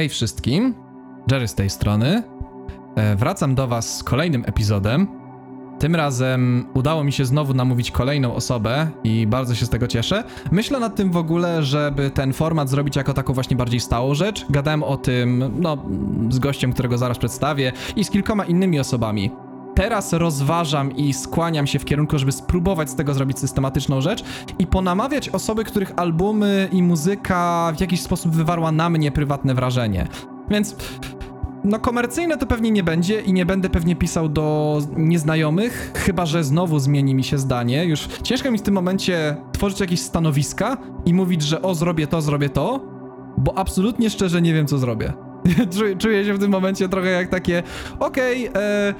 Hej wszystkim, Jerry z tej strony. E, Wracam do Was z kolejnym epizodem. Tym razem udało mi się znowu namówić kolejną osobę i bardzo się z tego cieszę. Myślę nad tym w ogóle, żeby ten format zrobić jako taką właśnie bardziej stałą rzecz. Gadałem o tym, no, z gościem, którego zaraz przedstawię i z kilkoma innymi osobami. Teraz rozważam i skłaniam się w kierunku, żeby spróbować z tego zrobić systematyczną rzecz i ponamawiać osoby, których albumy i muzyka w jakiś sposób wywarła na mnie prywatne wrażenie. Więc no komercyjne to pewnie nie będzie i nie będę pewnie pisał do nieznajomych, chyba że znowu zmieni mi się zdanie. Już ciężko mi w tym momencie tworzyć jakieś stanowiska i mówić, że o zrobię to, zrobię to, bo absolutnie szczerze nie wiem co zrobię. Czuję, się w tym momencie trochę jak takie, okej, e, e,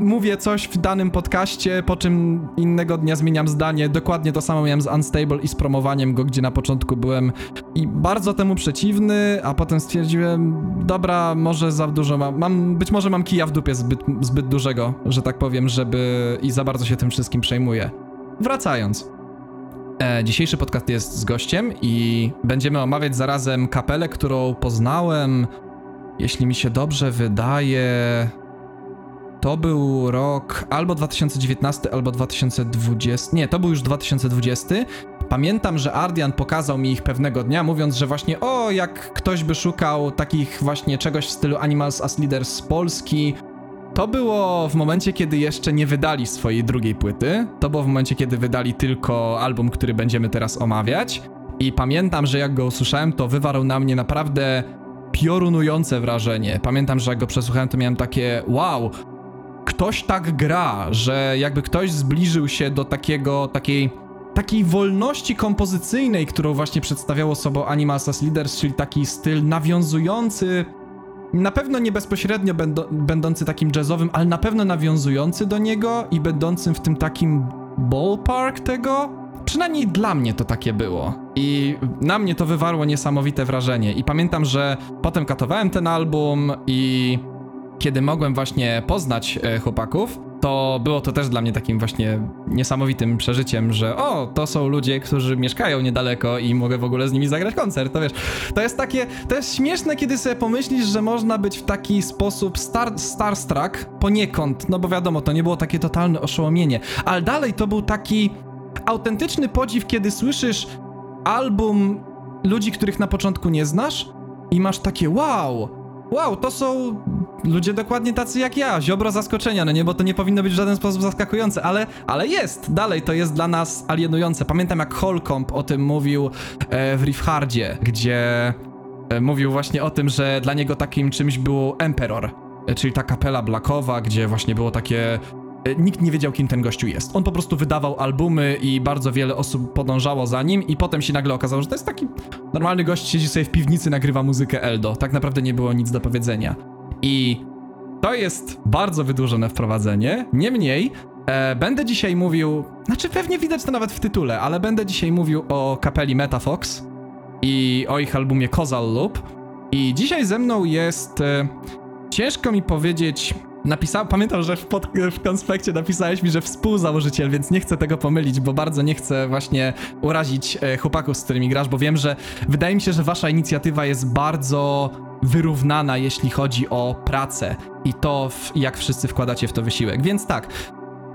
mówię coś w danym podcaście, po czym innego dnia zmieniam zdanie. Dokładnie to samo miałem z Unstable i z promowaniem go, gdzie na początku byłem i bardzo temu przeciwny, a potem stwierdziłem, dobra, może za dużo mam, mam być może mam kija w dupie zbyt, zbyt dużego, że tak powiem, żeby i za bardzo się tym wszystkim przejmuję. Wracając. E, dzisiejszy podcast jest z gościem i będziemy omawiać zarazem kapelę, którą poznałem, jeśli mi się dobrze wydaje, to był rok albo 2019, albo 2020. Nie, to był już 2020. Pamiętam, że Ardian pokazał mi ich pewnego dnia, mówiąc, że właśnie o, jak ktoś by szukał takich właśnie czegoś w stylu Animals as Leaders z Polski. To było w momencie, kiedy jeszcze nie wydali swojej drugiej płyty. To było w momencie, kiedy wydali tylko album, który będziemy teraz omawiać. I pamiętam, że jak go usłyszałem, to wywarł na mnie naprawdę piorunujące wrażenie. Pamiętam, że jak go przesłuchałem, to miałem takie wow, ktoś tak gra, że jakby ktoś zbliżył się do takiego, takiej, takiej wolności kompozycyjnej, którą właśnie przedstawiało sobą Animals as Leaders, czyli taki styl nawiązujący, na pewno nie bezpośrednio będo, będący takim jazzowym, ale na pewno nawiązujący do niego i będącym w tym takim ballpark tego. Przynajmniej dla mnie to takie było. I na mnie to wywarło niesamowite wrażenie. I pamiętam, że potem katowałem ten album i kiedy mogłem właśnie poznać e, chłopaków, to było to też dla mnie takim właśnie niesamowitym przeżyciem, że o, to są ludzie, którzy mieszkają niedaleko i mogę w ogóle z nimi zagrać koncert, to wiesz, to jest takie, to jest śmieszne, kiedy sobie pomyślisz, że można być w taki sposób star, starstruck poniekąd, no bo wiadomo, to nie było takie totalne oszołomienie, ale dalej to był taki autentyczny podziw, kiedy słyszysz album ludzi, których na początku nie znasz i masz takie wow, wow, to są ludzie dokładnie tacy jak ja, ziobro zaskoczenia, no nie, bo to nie powinno być w żaden sposób zaskakujące, ale, ale jest, dalej to jest dla nas alienujące. Pamiętam jak Holcomb o tym mówił e, w Riffhardzie, gdzie e, mówił właśnie o tym, że dla niego takim czymś był Emperor, e, czyli ta kapela blackowa, gdzie właśnie było takie e, nikt nie wiedział, kim ten gościu jest. On po prostu wydawał albumy i bardzo wiele osób podążało za nim i potem się nagle okazało, że to jest taki normalny gość, siedzi sobie w piwnicy, nagrywa muzykę Eldo. Tak naprawdę nie było nic do powiedzenia. I to jest bardzo wydłużone wprowadzenie. Niemniej, e, będę dzisiaj mówił, znaczy pewnie widać to nawet w tytule, ale będę dzisiaj mówił o kapeli Metafox i o ich albumie Causal Loop. I dzisiaj ze mną jest, e, ciężko mi powiedzieć, napisałem, pamiętam, że w, pod, w konspekcie napisałeś mi, że współzałożyciel, więc nie chcę tego pomylić, bo bardzo nie chcę właśnie urazić e, chłopaków, z którymi grasz, bo wiem, że wydaje mi się, że wasza inicjatywa jest bardzo wyrównana, jeśli chodzi o pracę i to, jak wszyscy wkładacie w to wysiłek. Więc tak,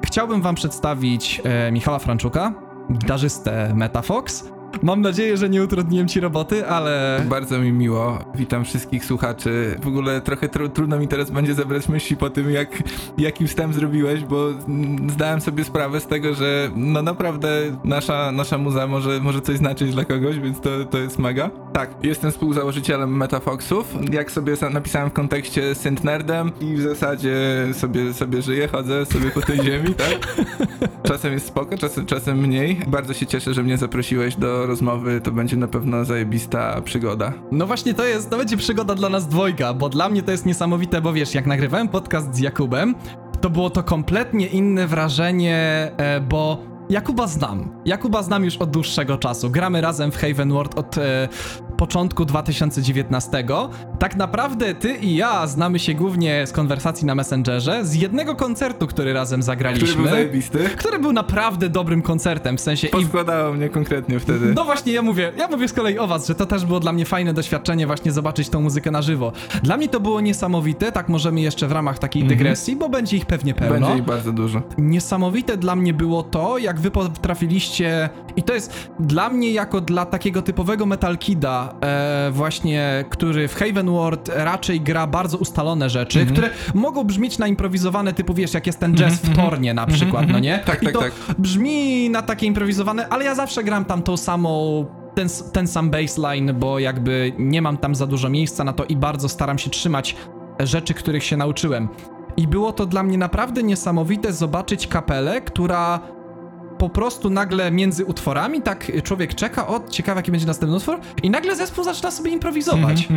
chciałbym wam przedstawić e, Michała Franczuka, gitarzystę Metafox. Mam nadzieję, że nie utrudniłem ci roboty, ale Bardzo mi miło. Witam wszystkich słuchaczy. W ogóle trochę tru- trudno mi teraz będzie zebrać myśli po tym, jak, jaki wstęp zrobiłeś, bo mm, zdałem sobie sprawę z tego, że no naprawdę nasza, nasza muza może, może coś znaczyć dla kogoś, więc to, to jest mega. Tak, jestem współzałożycielem Metafoxów. Jak sobie napisałem w kontekście synth nerdem i w zasadzie sobie, sobie żyję, chodzę sobie po tej ziemi, tak? Czasem jest spoko, czasem, czasem mniej. Bardzo się cieszę, że mnie zaprosiłeś do rozmowy. To będzie na pewno zajebista przygoda. No właśnie to jest, to będzie przygoda dla nas dwojga, bo dla mnie to jest niesamowite, bo wiesz, jak nagrywałem podcast z Jakubem, to było to kompletnie inne wrażenie, e, bo Jakuba znam. Jakuba znam już od dłuższego czasu. Gramy razem w Haven World od e, początku 2019. Tak naprawdę ty i ja znamy się głównie z konwersacji na Messengerze, z jednego koncertu, który razem zagraliśmy. Który był zajebisty. który był naprawdę dobrym koncertem, w sensie i Poskładało mnie konkretnie wtedy. no właśnie, ja mówię, ja mówię z kolei o was, że to też było dla mnie fajne doświadczenie właśnie zobaczyć tą muzykę na żywo. Dla mnie to było niesamowite, tak możemy jeszcze w ramach takiej dygresji, bo będzie ich pewnie pełno. Mhm. Będzie ich bardzo dużo. Niesamowite dla mnie było to, jak wy potrafiliście, i to jest dla mnie jako dla takiego typowego Metal Kida, e, właśnie, który w Haven World raczej gra bardzo ustalone rzeczy, Mhm. które mogą brzmieć na improwizowane, typu wiesz, jak jest ten jazz w Tornie na przykład, no nie? Tak, I tak, to tak. brzmi na takie improwizowane, ale ja zawsze gram tam tą samą ten, ten sam baseline, bo jakby nie mam tam za dużo miejsca na to i bardzo staram się trzymać rzeczy, których się nauczyłem. I było to dla mnie naprawdę niesamowite zobaczyć kapelę, która po prostu nagle między utworami tak człowiek czeka, o, ciekawe jaki będzie następny utwór i nagle zespół zaczyna sobie improwizować.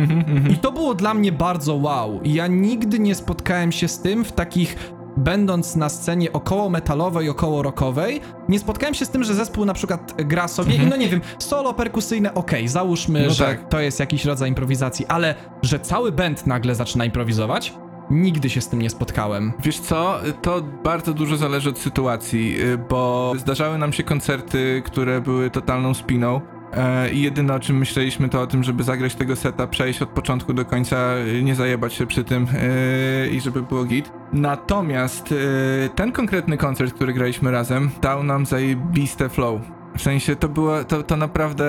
I to było dla mnie bardzo wow. Ja nigdy nie spotkałem się z tym w takich będąc na scenie około metalowej, około rockowej, nie spotkałem się z tym, że zespół na przykład gra sobie i no nie wiem, solo perkusyjne, okej, załóżmy, No że tak. to jest jakiś rodzaj improwizacji, ale że cały band nagle zaczyna improwizować, nigdy się z tym nie spotkałem. Wiesz co, to bardzo dużo zależy od sytuacji, y, bo zdarzały nam się koncerty, które były totalną spiną. e, I jedyne o czym myśleliśmy to o tym, żeby zagrać tego seta, przejść od początku do końca, y, nie zajebać się przy tym y, i żeby było git. Natomiast y, ten konkretny koncert, który graliśmy razem, dał nam zajebiste flow. W sensie to była, to, to naprawdę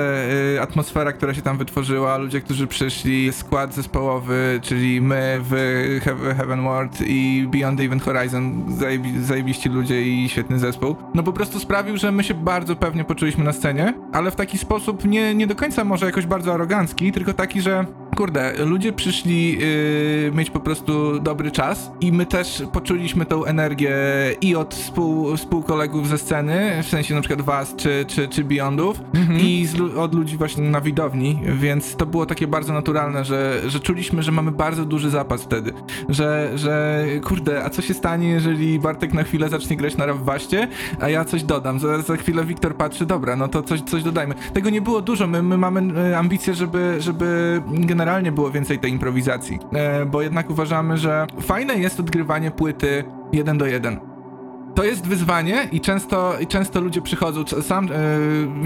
y, atmosfera, która się tam wytworzyła, ludzie, którzy przyszli, skład zespołowy, czyli my w He- Heaven World i Beyond the Event Horizon, zajebi, zajebiści ludzie i świetny zespół. No po prostu sprawił, że my się bardzo pewnie poczuliśmy na scenie, ale w taki sposób nie, nie do końca może jakoś bardzo arogancki, tylko taki, że kurde, ludzie przyszli y, mieć po prostu dobry czas i my też poczuliśmy tą energię i od współ, współkolegów ze sceny, w sensie na przykład was czy, czy, czy Beyondów i z, od ludzi właśnie na widowni, więc to było takie bardzo naturalne, że, że czuliśmy, że mamy bardzo duży zapas wtedy, że, że kurde, a co się stanie, jeżeli Bartek na chwilę zacznie grać na Rawwaście, a ja coś dodam, za, za chwilę Wiktor patrzy, dobra, no to coś, coś dodajmy. Tego nie było dużo, my, my mamy e, ambicje, żeby, żeby generalnie było więcej tej improwizacji, e, bo jednak uważamy, że fajne jest odgrywanie płyty jeden do jeden. To jest wyzwanie i często, i często ludzie przychodzą, sam, e,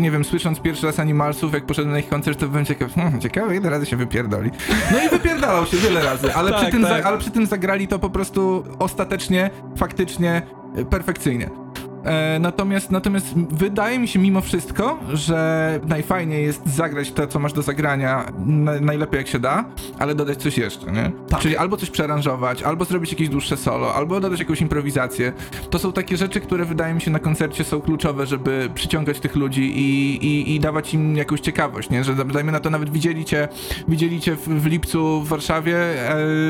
nie wiem, słysząc pierwszy raz Animalsów, jak poszedłem na ich koncert, to byłem ciekaw, hmm, ciekawe ile razy się wypierdoli. No i wypierdalał się wiele razy, ale, Tak, przy tym tak. Za, ale przy tym zagrali to po prostu ostatecznie, faktycznie, e, perfekcyjnie. E, natomiast, natomiast wydaje mi się mimo wszystko, że najfajniej jest zagrać to, co masz do zagrania na, najlepiej jak się da, ale dodać coś jeszcze, nie? Tak. Czyli albo coś przearanżować, albo zrobić jakieś dłuższe solo, albo dodać jakąś improwizację. To są takie rzeczy, które wydaje mi się na koncercie są kluczowe, żeby przyciągać tych ludzi i, i, i dawać im jakąś ciekawość, nie? Że dajmy na to nawet widzieli cię, widzieli cię w, w lipcu w Warszawie,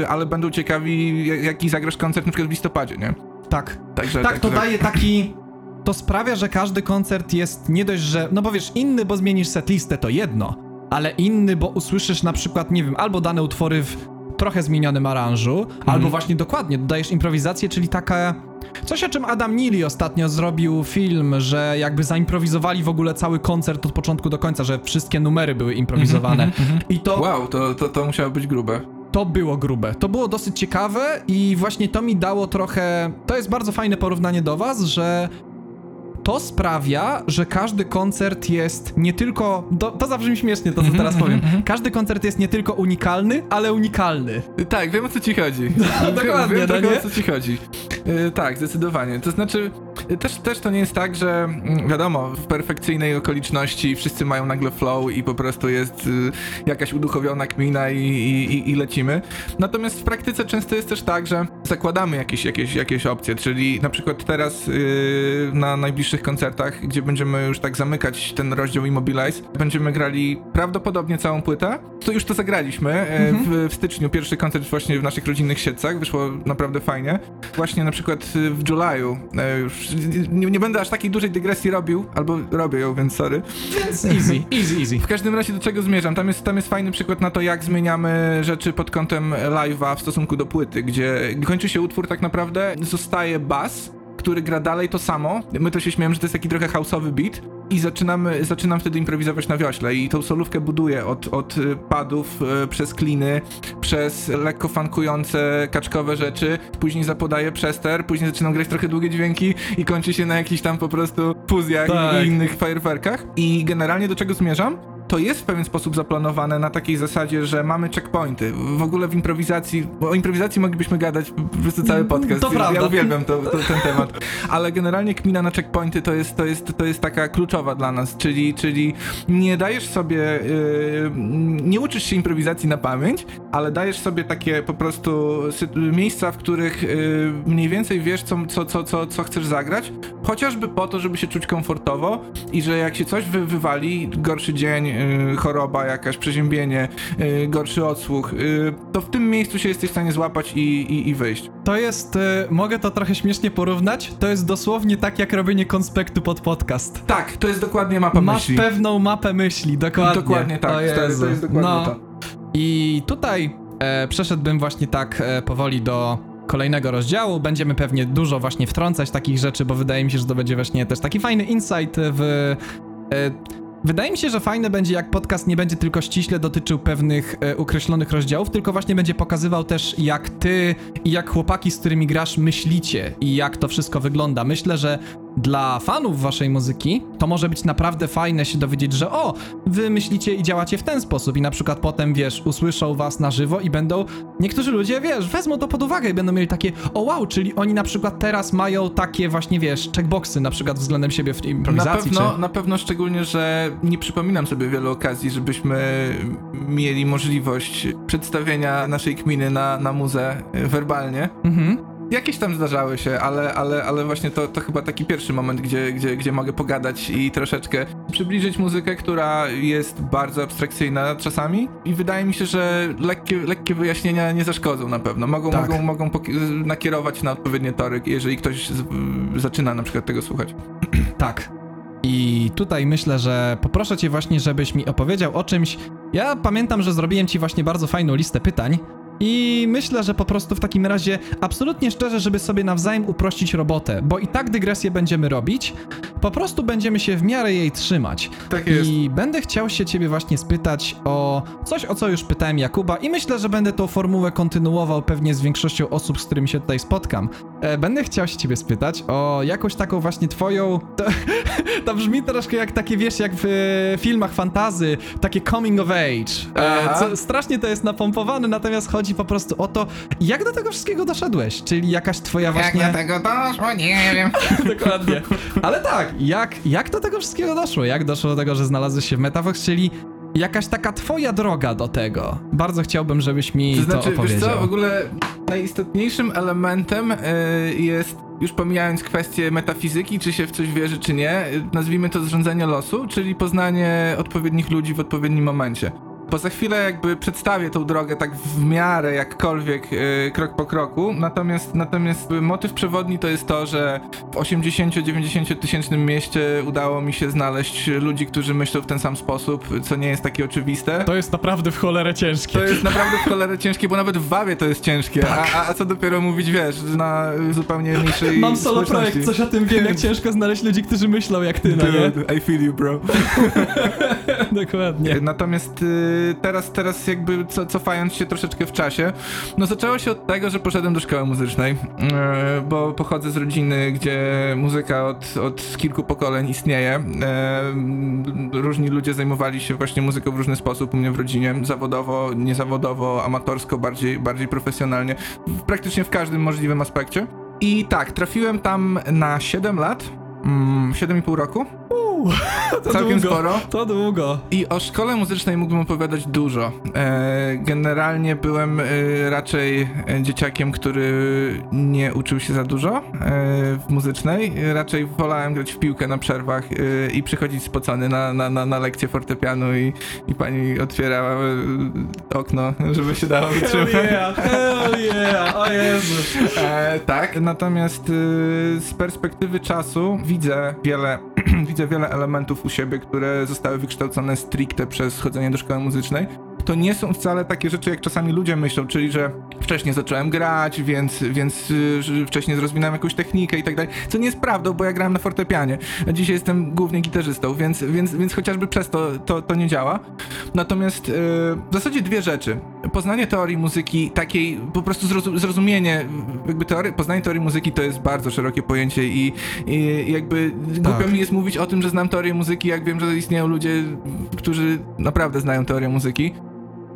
e, ale będą ciekawi, jak- jaki zagrasz koncert na przykład w listopadzie, nie? Tak. Także Tak, to także- daje taki. To sprawia, że każdy koncert jest nie dość, że. No bo wiesz, inny, bo zmienisz setlistę, to jedno, ale inny, bo usłyszysz na przykład, nie wiem, albo dane utwory w trochę zmienionym aranżu, albo właśnie dokładnie dodajesz improwizację, czyli taka. Coś, o czym Adam Neely ostatnio zrobił film, że jakby zaimprowizowali w ogóle cały koncert od początku do końca, że wszystkie numery były improwizowane. I to Wow, to, to, to musiało być grube. to było grube. To było dosyć ciekawe i właśnie to mi dało trochę. To jest bardzo fajne porównanie do Was, że to sprawia, że każdy koncert jest nie tylko. To, to zabrzmi śmiesznie, to co teraz powiem. Każdy koncert jest nie tylko unikalny, ale unikalny. Tak, wiem o co ci chodzi. dokładnie, wiem no o co ci chodzi. Yy, tak, zdecydowanie. To znaczy, yy, też, też to nie jest tak, że mm, wiadomo, w perfekcyjnej okoliczności wszyscy mają nagle flow i po prostu jest yy, jakaś uduchowiona kmina i, i, i- lecimy. Natomiast w praktyce często jest też tak, że zakładamy jakieś, jakieś, jakieś opcje, czyli na przykład teraz yy, na najbliższych koncertach, gdzie będziemy już tak zamykać ten rozdział Immobilize, będziemy grali prawdopodobnie całą płytę. To już to zagraliśmy e, w, w styczniu, pierwszy koncert właśnie w naszych rodzinnych siedzach, wyszło naprawdę fajnie. Właśnie na przykład y, w July'u, e, już nie, nie będę aż takiej dużej dygresji robił, albo robię ją, więc sorry. Więc easy, easy, easy. W każdym razie do czego zmierzam? Tam jest, tam jest fajny przykład na to, jak zmieniamy rzeczy pod kątem live'a w stosunku do płyty, gdzie kończy się utwór tak naprawdę, zostaje bas który gra dalej to samo. My to się śmiałem, że to jest taki trochę houseowy beat. I zaczynamy, zaczynam wtedy improwizować na wiośle i tą solówkę buduję od, od y, padów y, przez kliny, przez lekko funkujące kaczkowe rzeczy, później zapodaję przester, później zaczynam grać trochę długie dźwięki i kończy się na jakichś tam po prostu fuzjach Tak. i innych fajerwerkach. I generalnie do czego zmierzam? To jest w pewien sposób zaplanowane na takiej zasadzie, że mamy checkpointy. W ogóle w improwizacji, bo o improwizacji moglibyśmy gadać po prostu cały podcast. Mm, To ja, prawda. ja uwielbiam to, to, ten temat. Ale generalnie kmina na checkpointy to jest, to jest, to jest taka kluczowa dla nas, czyli, czyli nie dajesz sobie, yy, nie uczysz się improwizacji na pamięć, ale dajesz sobie takie po prostu miejsca, w których yy, mniej więcej wiesz, co, co, co, co, co chcesz zagrać, chociażby po to, żeby się czuć komfortowo i że jak się coś wy, wywali, gorszy dzień, choroba jakaś, przeziębienie, yy, gorszy odsłuch, yy, to w tym miejscu się jesteś w stanie złapać i, i, i wyjść. To jest, y, mogę to trochę śmiesznie porównać, to jest dosłownie tak jak robienie konspektu pod podcast. Tak, to jest dokładnie mapa Masz myśli. pewną mapę myśli, dokładnie. Dokładnie tak, to jest- to jest dokładnie no. to. I tutaj e, przeszedłbym właśnie tak e, powoli do kolejnego rozdziału. Będziemy pewnie dużo właśnie wtrącać takich rzeczy, bo wydaje mi się, że to będzie właśnie też taki fajny insight w. E, Wydaje mi się, że fajne będzie, jak podcast nie będzie tylko ściśle dotyczył pewnych e, określonych rozdziałów, tylko właśnie będzie pokazywał też, jak ty i jak chłopaki, z którymi grasz, myślicie i jak to wszystko wygląda. Myślę, że dla fanów waszej muzyki to może być naprawdę fajne się dowiedzieć, że o, wy myślicie i działacie w ten sposób i na przykład potem, wiesz, usłyszą was na żywo i będą, niektórzy ludzie, wiesz, wezmą to pod uwagę i będą mieli takie, o wow, czyli oni na przykład teraz mają takie właśnie, wiesz, checkboxy na przykład względem siebie w Na improwizacji, pewno, czy... na pewno szczególnie, że nie przypominam sobie wielu okazji, żebyśmy mieli możliwość przedstawienia naszej kminy na, na muzę e, werbalnie. Mhm. Jakieś tam zdarzały się, ale, ale, ale właśnie to, to chyba taki pierwszy moment, gdzie, gdzie, gdzie mogę pogadać i troszeczkę przybliżyć muzykę, która jest bardzo abstrakcyjna czasami i wydaje mi się, że lekkie, lekkie wyjaśnienia nie zaszkodzą na pewno. Mogą, Tak. mogą, mogą nakierować na odpowiednie tory, jeżeli ktoś z, zaczyna na przykład tego słuchać. Tak. I tutaj myślę, że poproszę cię właśnie, żebyś mi opowiedział o czymś. Ja pamiętam, że zrobiłem ci właśnie bardzo fajną listę pytań. I myślę, że po prostu w takim razie absolutnie szczerze, żeby sobie nawzajem uprościć robotę, bo i tak dygresję będziemy robić, po prostu będziemy się w miarę jej trzymać. Tak jest. I będę chciał się ciebie właśnie spytać o coś, o co już pytałem Jakuba i myślę, że będę tą formułę kontynuował pewnie z większością osób, z którymi się tutaj spotkam. E, będę chciał się ciebie spytać o jakąś taką właśnie twoją... To, to brzmi troszkę jak takie, wiesz, jak w e, filmach fantazy, takie coming of age. E, co, strasznie to jest napompowane, natomiast chodzi po prostu o to, jak do tego wszystkiego doszedłeś, czyli jakaś twoja właśnie... Jak do tego doszło, nie wiem. Dokładnie. Ale tak, jak, jak do tego wszystkiego doszło? Jak doszło do tego, że znalazłeś się w Metafox, czyli jakaś taka twoja droga do tego? Bardzo chciałbym, żebyś mi To to, znaczy, wiesz opowiedział. co, w ogóle najistotniejszym elementem y, jest, już pomijając kwestię metafizyki, czy się w coś wierzy, czy nie, nazwijmy to zrządzenie losu, czyli poznanie odpowiednich ludzi w odpowiednim momencie. Bo za chwilę jakby przedstawię tą drogę tak w miarę jakkolwiek y, krok po kroku, natomiast, natomiast motyw przewodni to jest to, że w 80-90 tysięcznym mieście udało mi się znaleźć ludzi, którzy myślą w ten sam sposób, co nie jest takie oczywiste. To jest naprawdę w cholerę ciężkie. To jest naprawdę w cholerę ciężkie, bo nawet w Wawie to jest ciężkie. Tak. A, a, co dopiero mówić, wiesz, na zupełnie mniejszej Mam solo społeczności. projekt, coś o tym wiem, jak ciężko znaleźć ludzi, którzy myślą jak ty, no nie? I feel you, bro. Dokładnie. Natomiast y, teraz, teraz jakby co, cofając się troszeczkę w czasie, no zaczęło się od tego, że poszedłem do szkoły muzycznej, y, bo pochodzę z rodziny, gdzie muzyka od, od kilku pokoleń istnieje. Y, różni ludzie zajmowali się właśnie muzyką w różny sposób u mnie w rodzinie, zawodowo, niezawodowo, amatorsko, bardziej, bardziej profesjonalnie, praktycznie w każdym możliwym aspekcie. I tak, trafiłem tam na 7 lat, mm, 7,5 roku, Uuu, to całkiem długo. sporo. To długo. I o szkole muzycznej mógłbym opowiadać dużo. E, generalnie byłem e, raczej e, dzieciakiem, który nie uczył się za dużo w muzycznej. Raczej wolałem grać w piłkę na przerwach i przychodzić spocony na, na, na, na lekcję fortepianu i, i pani otwierała okno, żeby się dało Hell wytrzymać. yeah, hell yeah, o Jezu. Tak, natomiast z perspektywy czasu widzę wiele, widzę wiele elementów u siebie, które zostały wykształcone stricte przez chodzenie do szkoły muzycznej. To nie są wcale takie rzeczy, jak czasami ludzie myślą, czyli że wcześniej zacząłem grać, więc, więc y, wcześniej rozwinąłem jakąś technikę i tak dalej, co nie jest prawdą, bo ja grałem na fortepianie, a dzisiaj jestem głównie gitarzystą, więc, więc, więc chociażby przez to, to to nie działa. Natomiast y, w zasadzie dwie rzeczy. Poznanie teorii muzyki, takiej po prostu zrozum- zrozumienie, jakby teorii, poznanie teorii muzyki to jest bardzo szerokie pojęcie i, i jakby głupio mi jest mówić o tym, że znam teorię muzyki, jak wiem, że istnieją ludzie, którzy naprawdę znają teorię muzyki.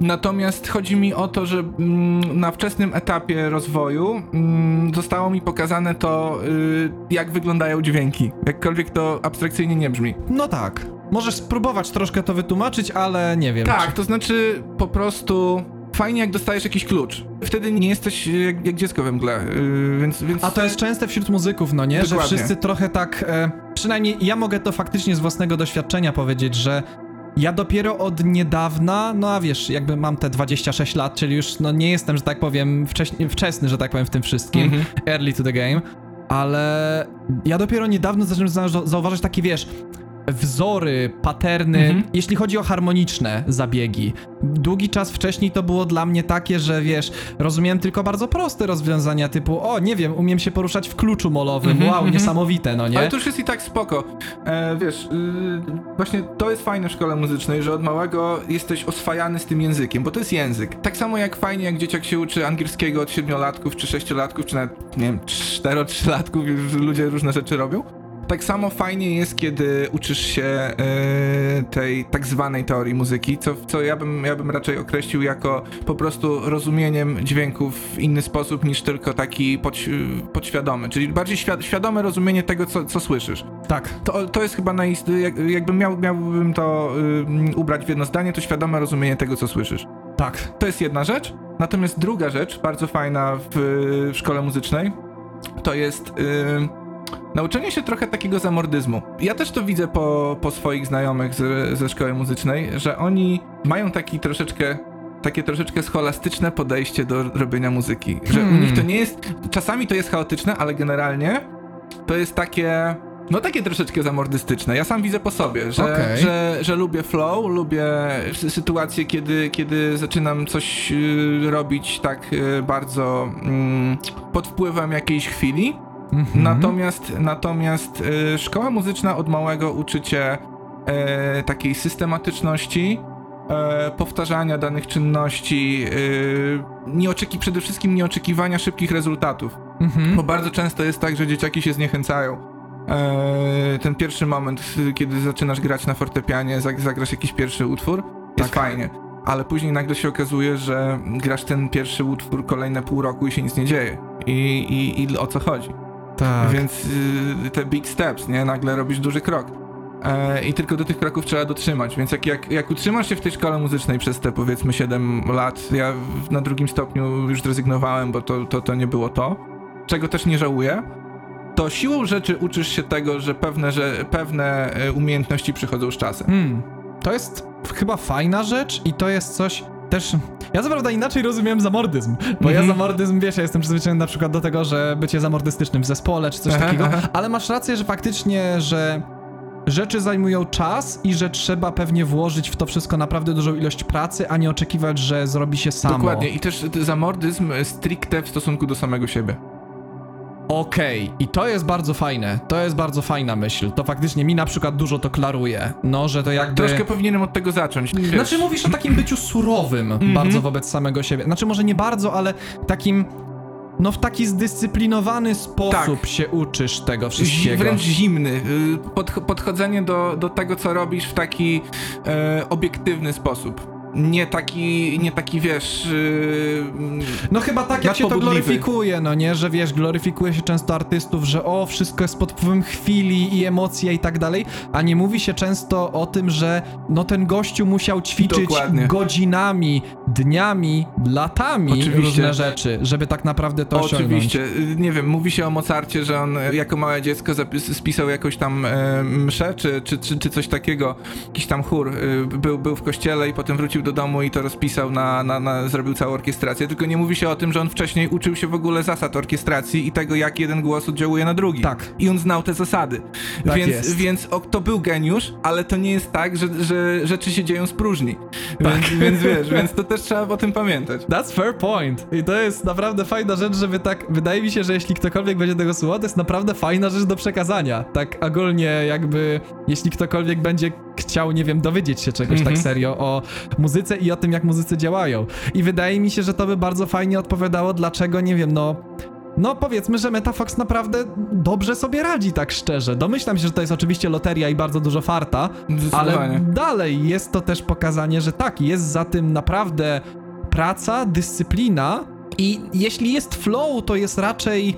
Natomiast chodzi mi o to, że mm, na wczesnym etapie rozwoju mm, zostało mi pokazane to, y, jak wyglądają dźwięki. Jakkolwiek to abstrakcyjnie nie brzmi. No tak. Możesz spróbować troszkę to wytłumaczyć, ale nie wiem. Tak, czy- to znaczy po prostu fajnie jak dostajesz jakiś klucz. Wtedy nie jesteś jak, jak dziecko we mgle, yy, więc, więc... A to jest częste wśród muzyków, no nie? Że Dokładnie. wszyscy trochę tak. E, przynajmniej ja mogę to faktycznie z własnego doświadczenia powiedzieć, że ja dopiero od niedawna, no a wiesz, jakby mam te 26 lat, czyli już no nie jestem, że tak powiem, wcześniej, wczesny, że tak powiem, w tym wszystkim. Mhm. Early to the game. Ale ja dopiero niedawno zacząłem za- zauważać takie, wiesz, wzory, paterny, Mhm. jeśli chodzi o harmoniczne zabiegi. Długi czas wcześniej to było dla mnie takie, że wiesz, rozumiałem tylko bardzo proste rozwiązania typu, o, nie wiem, umiem się poruszać w kluczu molowym, Mhm, wow, mhm. niesamowite, no nie? Ale to już jest i tak spoko. E, wiesz, yy, właśnie to jest fajne w szkole muzycznej, że od małego jesteś oswajany z tym językiem, bo to jest język. Tak samo jak fajnie, jak dzieciak się uczy angielskiego od siedmiolatków, czy sześciolatków, czy nawet, nie wiem, cztero, trzylatków, już ludzie różne rzeczy robią. Tak samo fajnie jest, kiedy uczysz się e, tej tak zwanej teorii muzyki, co, co ja, bym, ja bym raczej określił jako po prostu rozumieniem dźwięków w inny sposób niż tylko taki podś podświadomy, czyli bardziej świad świadome rozumienie tego, co, co słyszysz. Tak. To, to jest chyba najist... jak, jakbym miał, miałbym to ubrać w jedno zdanie, to świadome rozumienie tego, co słyszysz. Tak. To jest jedna rzecz. Natomiast druga rzecz, bardzo fajna w, w szkole muzycznej, to jest nauczenie się trochę takiego zamordyzmu. Ja też to widzę po, po swoich znajomych z, ze szkoły muzycznej, że oni mają taki troszeczkę takie troszeczkę scholastyczne podejście do robienia muzyki. Że u Hmm. nich to nie jest. Czasami to jest chaotyczne, ale generalnie to jest takie. No takie troszeczkę zamordystyczne. Ja sam widzę po sobie, że, Okej. że, że lubię flow, lubię sy- sytuacje, kiedy, kiedy zaczynam coś y, robić tak y, bardzo mm, pod wpływem jakiejś chwili. Mhm. Natomiast, natomiast y, szkoła muzyczna od małego uczy cię e, takiej systematyczności, e, powtarzania danych czynności, y, nie oczeki, przede wszystkim nieoczekiwania szybkich rezultatów. Mhm. Bo bardzo często jest tak, że dzieciaki się zniechęcają. E, ten pierwszy moment, y, kiedy zaczynasz grać na fortepianie, zag- zagrasz jakiś pierwszy utwór, jest Tak. fajnie. Ale później nagle się okazuje, że grasz ten pierwszy utwór kolejne pół roku i się nic nie dzieje. I, i, i o co chodzi? Tak. Więc y, te big steps, nie? Nagle robisz duży krok. E, I tylko do tych kroków trzeba dotrzymać. Więc jak, jak, jak utrzymasz się w tej szkole muzycznej przez te powiedzmy 7 lat, ja na drugim stopniu już zrezygnowałem, bo to, to, to nie było to, czego też nie żałuję, to siłą rzeczy uczysz się tego, że pewne, że pewne e, umiejętności przychodzą z czasem. Hmm. To jest chyba fajna rzecz i to jest coś też... Ja co prawda inaczej rozumiem zamordyzm, bo ja Mhm. zamordyzm, wiesz, ja jestem przyzwyczajony na przykład do tego, że bycie zamordystycznym w zespole czy coś Aha, takiego, aha. ale masz rację, że faktycznie, że rzeczy zajmują czas i że trzeba pewnie włożyć w to wszystko naprawdę dużą ilość pracy, a nie oczekiwać, że zrobi się samo. Dokładnie. I też zamordyzm stricte w stosunku do samego siebie. Okej, i to jest bardzo fajne. To jest bardzo fajna myśl. To faktycznie mi na przykład dużo to klaruje. No, że to jakby. Troszkę powinienem od tego zacząć. Wiesz. Znaczy mówisz o takim byciu surowym Mhm. bardzo wobec samego siebie. Znaczy może nie bardzo, ale takim. No w taki zdyscyplinowany sposób Tak. się uczysz tego Zi- wszystkiego. wręcz zimny. y, Pod, podchodzenie do, do tego, co robisz w taki e, obiektywny sposób. Nie taki, nie taki wiesz. y, No chyba tak jak się to gloryfikuje, no nie, że wiesz, gloryfikuje się często artystów, że o, wszystko jest pod wpływem chwili i emocji i tak dalej, a nie mówi się często o tym, że no ten gościu musiał ćwiczyć Dokładnie. godzinami, dniami, latami Oczywiście. różne rzeczy, żeby tak naprawdę to osiągnąć. Oczywiście. Nie wiem, mówi się o Mozarcie, że on e, jako małe dziecko zapis, spisał jakąś tam e, mszę, czy, czy, czy, czy coś takiego, jakiś tam chór. y, Był, był w kościele i potem wrócił do domu i to rozpisał, na, na, na, zrobił całą orkiestrację. Tylko nie mówi się o tym, że on wcześniej uczył się w ogóle zasad orkiestracji i tego, jak jeden głos oddziałuje na drugi. Tak. I on znał te zasady. Tak więc jest. więc o, to był geniusz, ale to nie jest tak, że, że rzeczy się dzieją z próżni. Tak. Więc, więc wiesz, więc to też trzeba o tym pamiętać. That's fair point. I to jest naprawdę fajna rzecz, żeby tak. Wydaje mi się, że jeśli ktokolwiek będzie tego słuchał, to jest naprawdę fajna rzecz do przekazania. Tak ogólnie, jakby, jeśli ktokolwiek będzie chciał, nie wiem, dowiedzieć się czegoś Mhm. tak serio o muzyce i o tym, jak muzycy działają. I wydaje mi się, że to by bardzo fajnie odpowiadało, dlaczego, nie wiem, no. No powiedzmy, że Metafox naprawdę dobrze sobie radzi, tak szczerze. Domyślam się, że to jest oczywiście loteria i bardzo dużo farta, ale dalej jest to też pokazanie, że tak, jest za tym naprawdę praca, dyscyplina i jeśli jest flow, to jest raczej...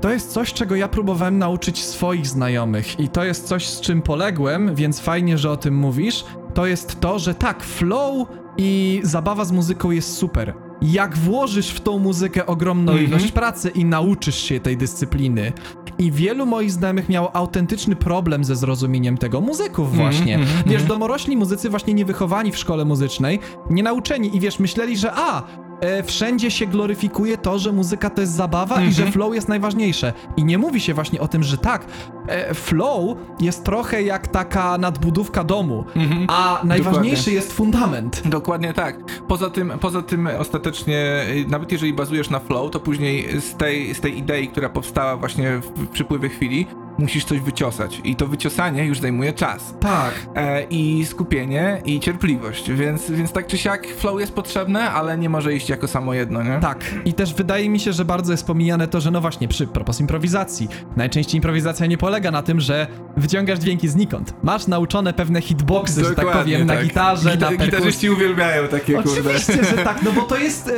To jest coś, czego ja próbowałem nauczyć swoich znajomych i to jest coś, z czym poległem, więc fajnie, że o tym mówisz. To jest to, że tak, flow i zabawa z muzyką jest super. Jak włożysz w tą muzykę ogromną Mhm. ilość pracy i nauczysz się tej dyscypliny. I wielu moich znajomych miało autentyczny problem ze zrozumieniem tego. Muzyków właśnie. mhm, wiesz, mhm. domorośli muzycy właśnie nie wychowani w szkole muzycznej, nie nauczeni i wiesz, myśleli, że a, e, wszędzie się gloryfikuje to, że muzyka to jest zabawa i że Mhm. flow jest najważniejsze. I nie mówi się właśnie o tym, że tak, e, flow jest trochę jak taka nadbudówka domu, Mhm. a najważniejszy Dokładnie. jest fundament. Dokładnie tak. Poza tym, poza tym ostatecznie, y, nawet jeżeli bazujesz na flow, to później z tej, z tej idei, która powstała właśnie w, w przypływie chwili, musisz coś wyciosać. I to wyciosanie już zajmuje czas. Tak. E, I skupienie, i cierpliwość. Więc, więc tak czy siak flow jest potrzebne, ale nie może iść jako samo jedno, nie? Tak. I też wydaje mi się, że bardzo jest pomijane to, że no właśnie, przy propos improwizacji. Najczęściej improwizacja nie polega na tym, że wyciągasz dźwięki znikąd. Masz nauczone pewne hitboxy, że tak Dokładnie powiem, na gitarze, Gita- na perkusji. Gitarzyści uwielbiają takie, kurde. Oczywiście, że tak, no bo to jest. E,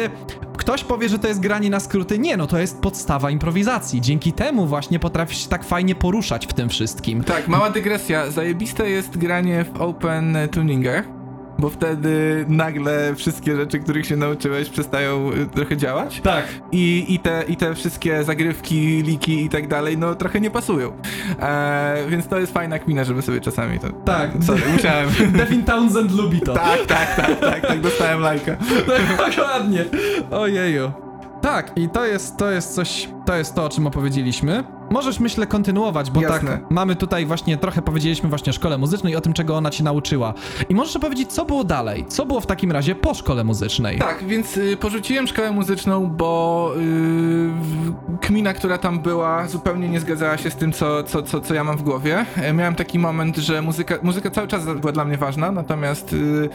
ktoś powie, że to jest granie na skróty. Nie, no to jest podstawa improwizacji. Dzięki temu właśnie potrafisz się tak fajnie poruszać w tym wszystkim. Tak, mała dygresja. Zajebiste jest granie w open tuningach, bo wtedy nagle wszystkie rzeczy, których się nauczyłeś, przestają y, trochę działać. Tak. I, i, te, I te wszystkie zagrywki, liki i tak dalej, no trochę nie pasują. E, więc to jest fajna kmina, żeby sobie czasami to... Tak. Sorry, musiałem. Devin Townsend lubi to. tak, tak, tak, tak, tak, dostałem lajka. Dokładnie. Ojeju. Tak, i to jest, to jest coś, to jest to, o czym opowiedzieliśmy. Możesz, myślę, kontynuować, bo Jasne. tak, mamy tutaj właśnie, trochę powiedzieliśmy właśnie o szkole muzycznej o tym, czego ona ci nauczyła. I możesz opowiedzieć, co było dalej? Co było w takim razie po szkole muzycznej? Tak, więc y, porzuciłem szkołę muzyczną, bo y, kmina, która tam była, zupełnie nie zgadzała się z tym, co, co, co, co ja mam w głowie. E, miałem taki moment, że muzyka, muzyka cały czas była dla mnie ważna, natomiast y,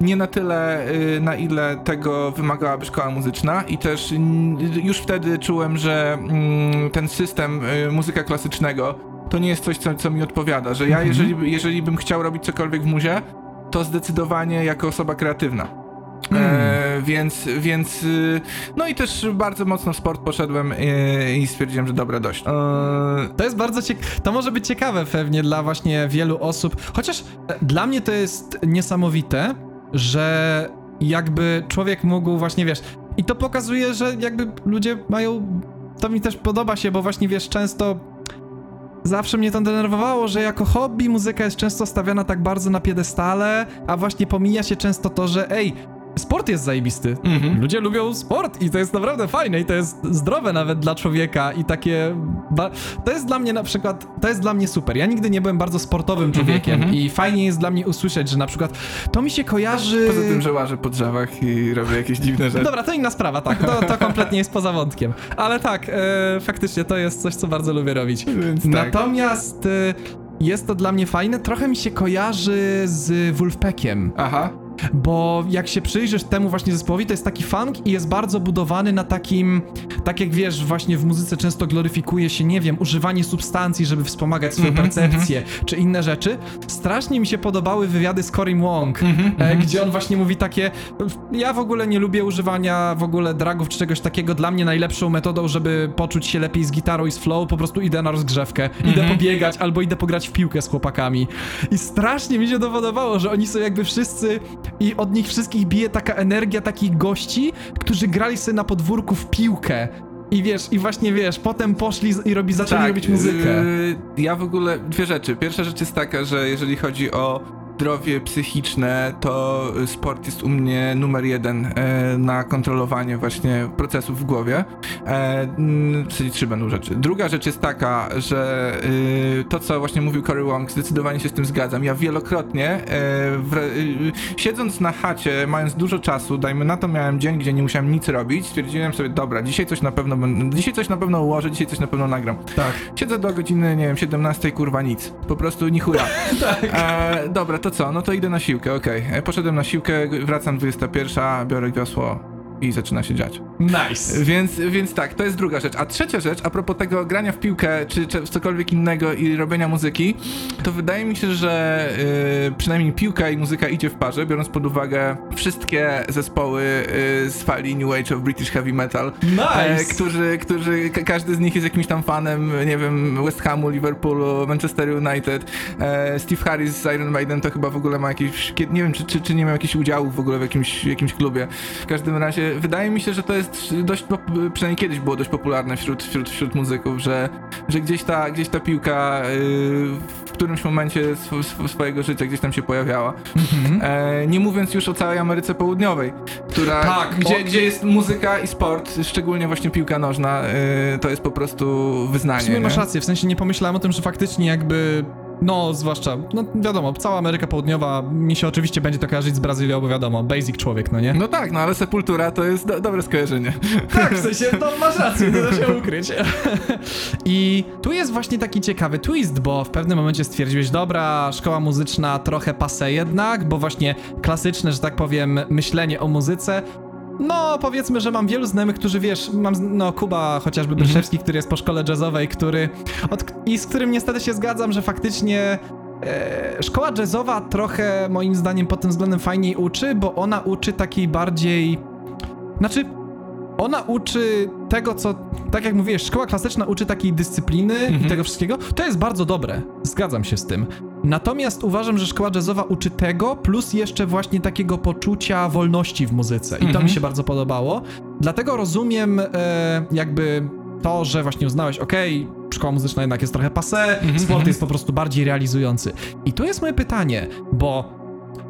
nie na tyle, y, na ile tego wymagałaby szkoła muzyczna i też mm, już wtedy czułem, że mm, ten system y, muzyka klasycznego to nie jest coś, co, co mi odpowiada, że ja Mhm. jeżeli, jeżeli bym chciał robić cokolwiek w muzie, to zdecydowanie jako osoba kreatywna. Mm. E, więc, więc, y, no i też bardzo mocno w sport poszedłem y, i stwierdziłem, że dobra, dość. E, To jest bardzo ciekawe. To może być ciekawe pewnie dla właśnie wielu osób. Chociaż e, dla mnie to jest niesamowite, że jakby człowiek mógł właśnie, wiesz, i to pokazuje, że jakby ludzie mają. To mi też podoba się, bo właśnie wiesz, często. Zawsze mnie to denerwowało, że jako hobby muzyka jest często stawiana tak bardzo na piedestale, a właśnie pomija się często to, że ej, sport jest zajebisty. mhm. Ludzie lubią sport i to jest naprawdę fajne i to jest zdrowe nawet dla człowieka i takie... To jest dla mnie na przykład, to jest dla mnie super. Ja nigdy nie byłem bardzo sportowym człowiekiem mhm. i fajnie jest dla mnie usłyszeć, że na przykład to mi się kojarzy... Poza tym, że łażę po drzewach i robię jakieś dziwne rzeczy. Dobra, to inna sprawa, tak, to, to kompletnie jest poza wątkiem. Ale tak, e, faktycznie to jest coś, co bardzo lubię robić. Więc tak. Natomiast e, jest to dla mnie fajne, trochę mi się kojarzy z Wolfpackiem. Aha. Bo jak się przyjrzysz temu właśnie zespołowi, to jest taki funk i jest bardzo budowany na takim, tak jak wiesz, właśnie w muzyce często gloryfikuje się, nie wiem, używanie substancji, żeby wspomagać swoją Mhm, percepcję, czy inne rzeczy. Strasznie mi się podobały wywiady z Cory Wong, Mhm, e, gdzie on właśnie mówi takie, ja w ogóle nie lubię używania w ogóle dragów czy czegoś takiego, dla mnie najlepszą metodą, żeby poczuć się lepiej z gitarą i z flow, po prostu idę na rozgrzewkę, idę Mhm. pobiegać albo idę pograć w piłkę z chłopakami. I strasznie mi się to podobało, że oni są jakby wszyscy i od nich wszystkich bije taka energia takich gości, którzy grali sobie na podwórku w piłkę. I wiesz, i właśnie wiesz, potem poszli i robi, zaczęli robić muzykę. yy, ja w ogóle dwie rzeczy. Pierwsza rzecz jest taka, że jeżeli chodzi o zdrowie psychiczne, to sport jest u mnie numer jeden e, na kontrolowanie właśnie procesów w głowie. E, mm, trzy będą rzeczy. Druga rzecz jest taka, że y, to, co właśnie mówił Cory Wong, zdecydowanie się z tym zgadzam. Ja wielokrotnie, e, siedząc na chacie, mając dużo czasu, dajmy na to, miałem dzień, gdzie nie musiałem nic robić, stwierdziłem sobie, dobra, dzisiaj coś na pewno, dzisiaj coś na pewno ułożę, dzisiaj coś na pewno nagram. Tak. Siedzę do godziny, nie wiem, 17, kurwa nic. Po prostu ni chuja. Tak. E, dobra, to co? No to idę na siłkę, okej. E, Poszedłem na siłkę, wracam 21, biorę wiosło i zaczyna się dziać. Nice. Więc, więc tak, to jest druga rzecz. A trzecia rzecz, a propos tego grania w piłkę, czy, czy cokolwiek innego i robienia muzyki, to wydaje mi się, że y, przynajmniej piłka i muzyka idzie w parze, biorąc pod uwagę wszystkie zespoły y, z fali New Age of British Heavy Metal, e, Nice. którzy, którzy, ka- każdy z nich jest jakimś tam fanem, nie wiem, West Hamu, Liverpoolu, Manchester United. E, Steve Harris z Iron Maiden to chyba w ogóle ma jakieś, kie- nie wiem, czy, czy, czy nie miał jakichś udziałów w ogóle w jakimś, jakimś klubie. W każdym razie wydaje mi się, że to jest dość, przynajmniej kiedyś było dość popularne wśród, wśród, wśród muzyków, że, że gdzieś, ta, gdzieś ta piłka y, w którymś momencie sw, sw, swojego życia gdzieś tam się pojawiała. Mhm. E, nie mówiąc już o całej Ameryce Południowej, która, Tak, gdzie, o- gdzie jest muzyka i sport, szczególnie właśnie piłka nożna, e, to jest po prostu wyznanie. W sumie masz rację, w sensie nie pomyślałem o tym, że faktycznie jakby. No, zwłaszcza, no wiadomo, cała Ameryka Południowa mi się oczywiście będzie to kojarzyć z Brazylią, bo wiadomo, basic człowiek, no nie? No tak, no ale Sepultura to jest do, dobre skojarzenie. Tak, w sensie, no masz rację, nie da się ukryć. I tu jest właśnie taki ciekawy twist, bo w pewnym momencie stwierdziłeś, dobra, szkoła muzyczna trochę pase jednak, bo właśnie klasyczne, że tak powiem, myślenie o muzyce no, powiedzmy, że mam wielu znajomych, którzy wiesz, mam, no, Kuba chociażby Bryszewski, który jest po szkole jazzowej, który, od, i z którym niestety się zgadzam, że faktycznie e, szkoła jazzowa trochę, moim zdaniem, pod tym względem fajniej uczy, bo ona uczy takiej bardziej, znaczy, ona uczy tego, co, tak jak mówiłeś, szkoła klasyczna uczy takiej dyscypliny i Mhm. tego wszystkiego. To jest bardzo dobre, zgadzam się z tym. Natomiast uważam, że szkoła jazzowa uczy tego, plus jeszcze właśnie takiego poczucia wolności w muzyce. I to Mhm. mi się bardzo podobało. Dlatego rozumiem e, jakby to, że właśnie uznałeś, okej, szkoła muzyczna jednak jest trochę passé, Mhm. sport jest po prostu bardziej realizujący. I tu jest moje pytanie, bo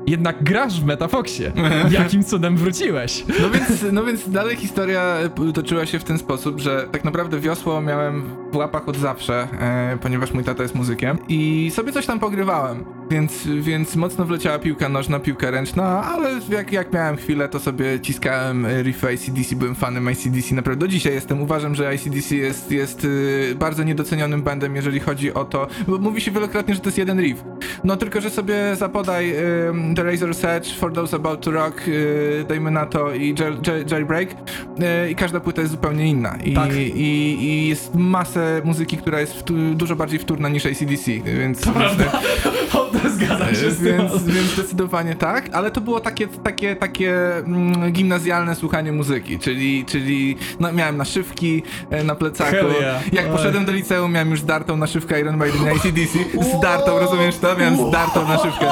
jednak grasz w Metafoxie. Jakim cudem wróciłeś? No więc, no więc dalej historia p- toczyła się w ten sposób, że tak naprawdę wiosło miałem w łapach od zawsze, e, ponieważ mój tata jest muzykiem i sobie coś tam pogrywałem. Więc, więc mocno wleciała piłka nożna, piłka ręczna, ale jak, jak miałem chwilę, to sobie ciskałem riffy ACDC, byłem fanem ACDC, naprawdę do dzisiaj jestem. Uważam, że ACDC jest, jest y, bardzo niedocenionym bandem, jeżeli chodzi o to, bo mówi się wielokrotnie, że to jest jeden riff. No tylko, że sobie zapodaj ym, The Razor's Edge, For Those About to Rock, y, dajmy na to i Jail, Jail, Jailbreak y, i każda płyta jest zupełnie inna. I, Tak. i, i jest masę muzyki, która jest wtó- dużo bardziej wtórna niż ACDC, więc... To prawda. Zgadzam się z tym. Więc, więc zdecydowanie tak, ale to było takie, takie, takie mm, gimnazjalne słuchanie muzyki, czyli, czyli no, miałem naszywki e, na plecaku. Yeah. Jak Oj. poszedłem do liceum, miałem już zdartą naszywkę Iron Maiden i ACDC. Zdartą, rozumiesz to? Miałem zdartą naszywkę.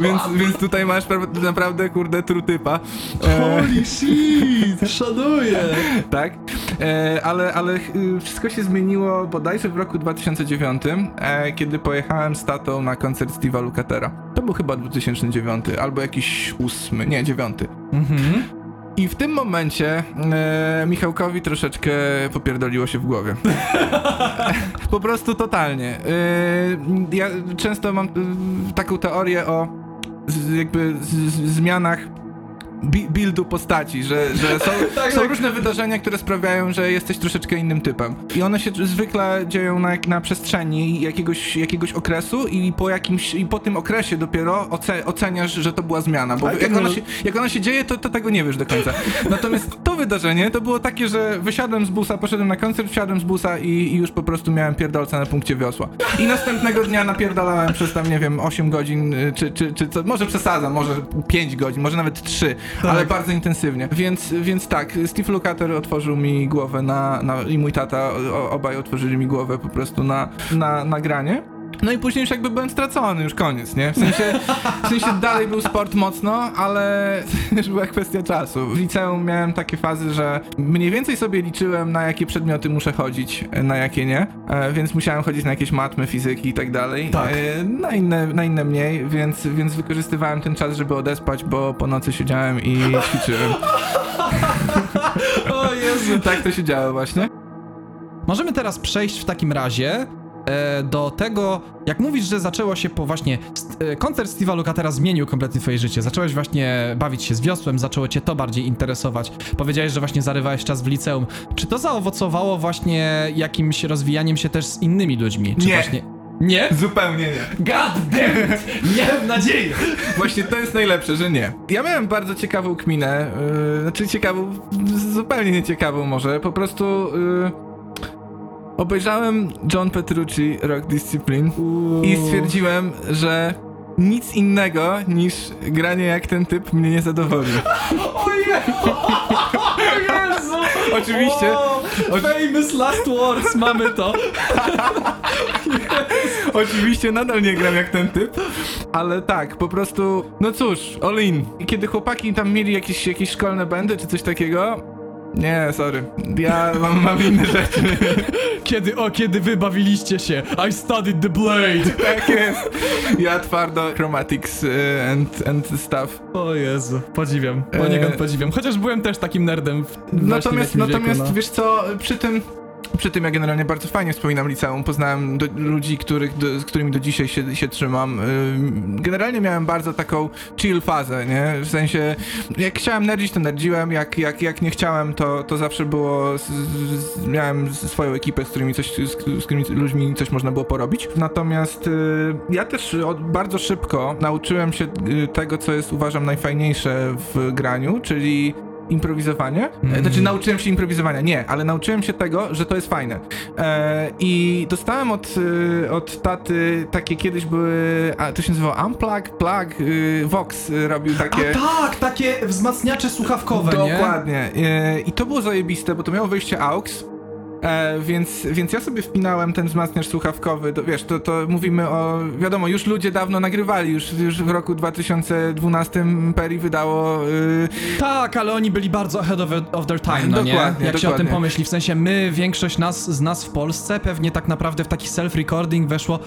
Więc, więc tutaj masz pra- naprawdę, kurde, trutypa. E, Holy shit, szanuję. tak, ale, ale y, wszystko się zmieniło bodajże w roku 2009, e, kiedy pojechałem z tatą na koncert Steve'a Lukatera. To był chyba 2009, albo jakiś ósmy, nie, dziewiąty. Mhm. I w tym momencie e, Michałkowi troszeczkę popierdoliło się w głowie. po prostu totalnie. E, ja często mam e, taką teorię o z, jakby z, z, zmianach buildu postaci, że, że są, Tak, są tak. różne wydarzenia, które sprawiają, że jesteś troszeczkę innym typem. I one się zwykle dzieją na, na przestrzeni jakiegoś, jakiegoś okresu i po jakimś, i po tym okresie dopiero oce, oceniasz, że to była zmiana, bo jak ona, się, jak ona się dzieje, to, to tego nie wiesz do końca. Natomiast to wydarzenie to było takie, że wysiadłem z busa, poszedłem na koncert, wsiadłem z busa i, i już po prostu miałem pierdolca na punkcie wiosła. I następnego dnia napierdalałem przez tam, nie wiem, 8 godzin, y, czy, czy, czy co, może przesadzam, może 5 godzin, może nawet 3, Tak. ale bardzo intensywnie. Więc, więc tak, Steve Lukather otworzył mi głowę na, na i mój tata, o, obaj otworzyli mi głowę po prostu na, na, na granie. No i później już jakby byłem stracony, już koniec, nie? W sensie, w sensie dalej był sport mocno, ale już była kwestia czasu. W liceum miałem takie fazy, że mniej więcej sobie liczyłem, na jakie przedmioty muszę chodzić, na jakie nie, e, więc musiałem chodzić na jakieś matmy, fizyki i tak dalej. Tak. E, Na inne, na inne mniej, więc, więc wykorzystywałem ten czas, żeby odespać, bo po nocy siedziałem i ćwiczyłem. O Jezu. Tak to się działo właśnie. Możemy teraz przejść w takim razie do tego, jak mówisz, że zaczęło się po właśnie. E, koncert Steve'a Lukatera zmienił kompletnie twoje życie. Zacząłeś właśnie bawić się z wiosłem, zaczęło cię to bardziej interesować. Powiedziałeś, że właśnie zarywałeś czas w liceum. Czy to zaowocowało właśnie jakimś rozwijaniem się też z innymi ludźmi? Czy Nie. właśnie. Nie? Zupełnie nie. God damn it! Miałem nadzieję! Właśnie to jest najlepsze, że nie. Ja miałem bardzo ciekawą kminę, yy, znaczy ciekawą, zupełnie nieciekawą może, po prostu yy, obejrzałem John Petrucci Rock Discipline i stwierdziłem, że nic innego niż granie jak ten typ mnie nie zadowoli. Ojej! O Jezu! Oczywiście, O, famous last words, mamy to. Oczywiście nadal nie gram jak ten typ, ale tak, po prostu, no cóż, all in. I kiedy chłopaki tam mieli jakieś, jakieś szkolne bandy czy coś takiego, nie, sorry, ja mam, mam inne rzeczy. Kiedy, o, kiedy wy bawiliście się, I studied the blade. tak jest. Ja twardo chromatics y, and, and stuff. O Jezu, podziwiam, poniekąd E, podziwiam. Chociaż byłem też takim nerdem w, właśnie w Natomiast, jakimś natomiast wieku, no. wiesz co, przy tym... Przy tym ja generalnie bardzo fajnie wspominam liceum. Poznałem do, ludzi, których, do, z którymi do dzisiaj się, się trzymam. Ym, Generalnie miałem bardzo taką chill fazę, nie? W sensie, jak chciałem nerdzić, to nerdziłem, jak, jak, jak nie chciałem, to, to zawsze było... Z, z, miałem swoją ekipę, z którymi, coś, z, z którymi ludźmi coś można było porobić. Natomiast y, ja też od, bardzo szybko nauczyłem się y, tego, co jest uważam najfajniejsze w graniu, czyli improwizowanie. Mm. E, Znaczy nauczyłem się improwizowania, nie, ale nauczyłem się tego, że to jest fajne. E, I dostałem od, y, od taty takie kiedyś były, a to się nazywało Unplug, Plug, y, Vox y, robił takie... A tak, takie wzmacniacze słuchawkowe, nie? Dokładnie. E, I to było zajebiste, bo to miało wejście AUX. E, więc, więc ja sobie wpinałem ten wzmacniacz słuchawkowy, to, wiesz, to, to mówimy o, wiadomo, już ludzie dawno nagrywali, już, już w roku 2012 Peri wydało y, Tak, ale oni byli bardzo ahead of, of their time, no nie? Dokładnie, Jak się o tym dokładnie. pomyśli, w sensie my, większość nas, z nas w Polsce pewnie tak naprawdę w taki self-recording weszło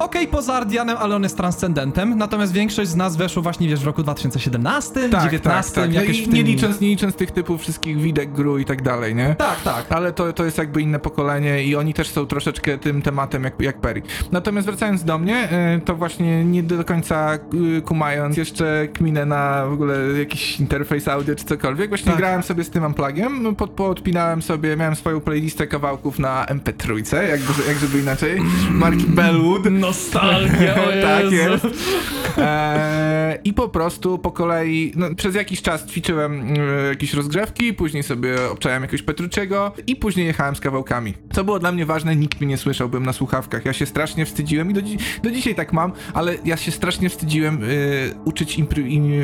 Okej, poza Ardianem, ale on jest transcendentem, natomiast większość z nas weszło właśnie, wiesz, w roku 2017, 2019, No jakoś i w tym... nie, licząc, nie licząc tych typów wszystkich widek, gru i tak dalej, nie? Tak, tak. Ale to, to jest jakby inne pokolenie i oni też są troszeczkę tym tematem jak, jak Perry. Natomiast wracając do mnie, y, to właśnie nie do końca y, kumając jeszcze kminę na w ogóle jakiś interfejs audio czy cokolwiek, właśnie Tak. grałem sobie z tym unplugiem, no, pod, podpinałem sobie, miałem swoją playlistę kawałków na MP3, jakby, jak żeby inaczej, marki Bellwood. Nostalgia, o tak jest. Eee, I po prostu po kolei, no, przez jakiś czas ćwiczyłem e, jakieś rozgrzewki, później sobie obczałem jakiegoś Petruczego i później jechałem z kawałkami. Co było dla mnie ważne, nikt mnie nie słyszał, byłem na słuchawkach. Ja się strasznie wstydziłem i do, dzi- do dzisiaj tak mam, ale ja się strasznie wstydziłem e, uczyć impro, im, e,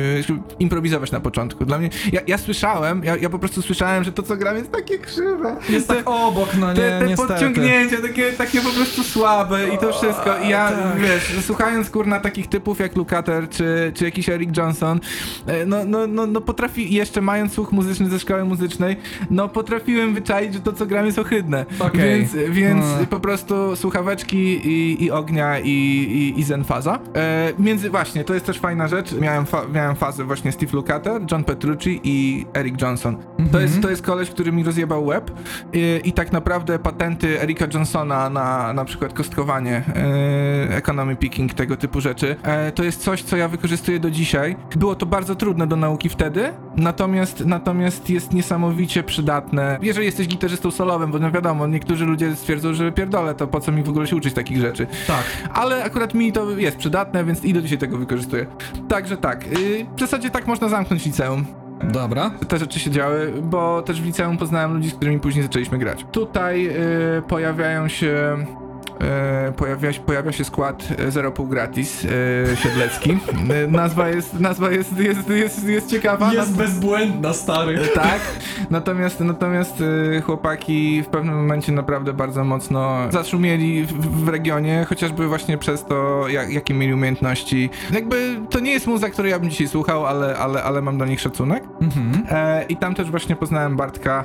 improwizować na początku. Dla mnie, ja, ja słyszałem, ja, ja po prostu słyszałem, że to co gram jest takie krzywe. Jest tak obok, no nie, Te, te niestety. podciągnięcia, takie, takie po prostu słabe i to wszystko. I ja, tak. wiesz, słuchając kurna takich typów jak Lukater czy, czy jakiś Eric Johnson, e, no, no, no, no potrafi, jeszcze mając słuch muzyczny ze szkoły muzycznej, no potrafiłem wyczaić, że to co gram jest ohydne. Okej. Więc, więc Hmm. po prostu słuchaweczki i, i ognia i, i, i zenfaza. E, między, właśnie, to jest też fajna rzecz. Miałem, fa, miałem fazę właśnie Steve Lukather, John Petrucci i Eric Johnson. To, Mhm. jest, to jest koleś, który mi rozjebał łeb i, i tak naprawdę patenty Erika Johnsona na na przykład kostkowanie, e, economy picking, tego typu rzeczy, e, to jest coś, co ja wykorzystuję do dzisiaj. Było to bardzo trudne do nauki wtedy, natomiast, natomiast jest niesamowicie przydatne. Jeżeli jesteś gitarzystą solowym, bo no wiadomo, niektórzy ludzie stwierdzą, że pierdolę, to po co mi w ogóle się uczyć takich rzeczy. Tak. Ale akurat mi to jest przydatne, więc i do dzisiaj tego wykorzystuję. Także tak, y, w zasadzie tak można zamknąć liceum Dobra. te rzeczy się działy, bo też w liceum poznałem ludzi, z którymi później zaczęliśmy grać. Tutaj y, pojawiają się pojawia, się- pojawia się skład e, Zero Pół Gratis e, Siedlecki. E, nazwa jest, nazwa jest, jest, jest, jest ciekawa. Jest bezbłędna, stary. Tak, natomiast, natomiast chłopaki w pewnym momencie naprawdę bardzo mocno zaszumieli w, w regionie, chociażby właśnie przez to, jak, jakie mieli umiejętności. Jakby to nie jest muza, której ja bym dzisiaj słuchał, ale, ale, ale mam do nich szacunek. Mhm. E, I tam też właśnie poznałem Bartka,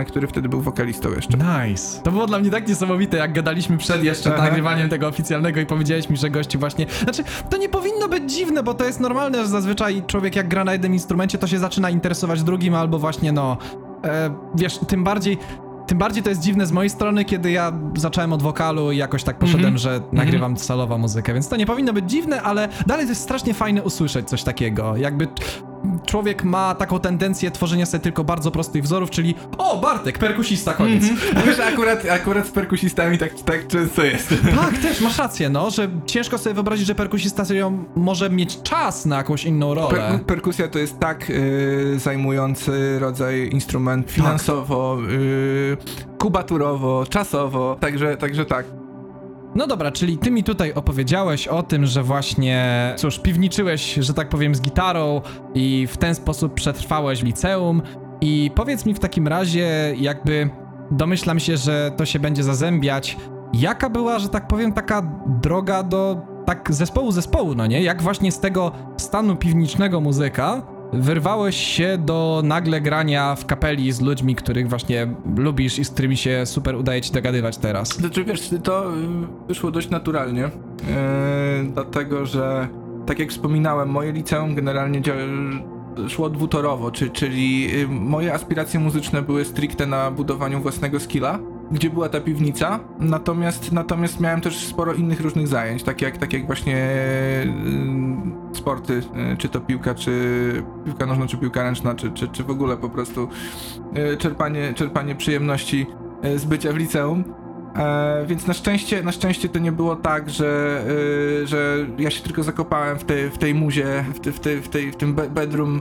e, który wtedy był wokalistą jeszcze. Nice. To było dla mnie tak niesamowite, jak gadaliśmy przed jeszcze Aha. nagrywaniem tego oficjalnego i powiedziałeś mi, że gości właśnie... Znaczy, to nie powinno być dziwne, bo to jest normalne, że zazwyczaj człowiek jak gra na jednym instrumencie, to się zaczyna interesować drugim albo właśnie, no... E, wiesz, tym bardziej... Tym bardziej to jest dziwne z mojej strony, kiedy ja zacząłem od wokalu i jakoś tak poszedłem, Mhm. że nagrywam solowa muzykę, więc to nie powinno być dziwne, ale dalej to jest strasznie fajne usłyszeć coś takiego. Jakby człowiek ma taką tendencję tworzenia sobie tylko bardzo prostych wzorów, czyli o, Bartek, perkusista, koniec. Wiesz, akurat, akurat z perkusistami tak, tak często jest. Tak, też masz rację, no, że ciężko sobie wyobrazić, że perkusista sobie może mieć czas na jakąś inną rolę. Per, perkusja to jest tak y, zajmujący rodzaj instrument finansowo, y, kubaturowo, czasowo, także, także tak. No dobra, czyli ty mi tutaj opowiedziałeś o tym, że właśnie, cóż, piwniczyłeś, że tak powiem, z gitarą i w ten sposób przetrwałeś liceum. I powiedz mi w takim razie, jakby domyślam się, że to się będzie zazębiać. Jaka była, że tak powiem, taka droga do tak zespołu zespołu, no nie? Jak właśnie z tego stanu piwniczego muzyka wyrwałeś się do nagle grania w kapeli z ludźmi, których właśnie lubisz i z którymi się super udaje ci dogadywać teraz? Znaczy wiesz, to y, wyszło dość naturalnie, y, dlatego że tak jak wspominałem, moje liceum generalnie szło dwutorowo, czy, czyli y, moje aspiracje muzyczne były stricte na budowaniu własnego skilla, gdzie była ta piwnica, natomiast, natomiast miałem też sporo innych różnych zajęć, tak jak, tak jak właśnie y, sporty, y, czy to piłka, czy piłka nożna, czy piłka ręczna, czy, czy, czy w ogóle po prostu y, czerpanie, czerpanie przyjemności z bycia w liceum. E, więc na szczęście, na szczęście to nie było tak, że, y, że ja się tylko zakopałem w tej, w tej muzie, w, te, w, tej, w, tej, w tym be- bedroom,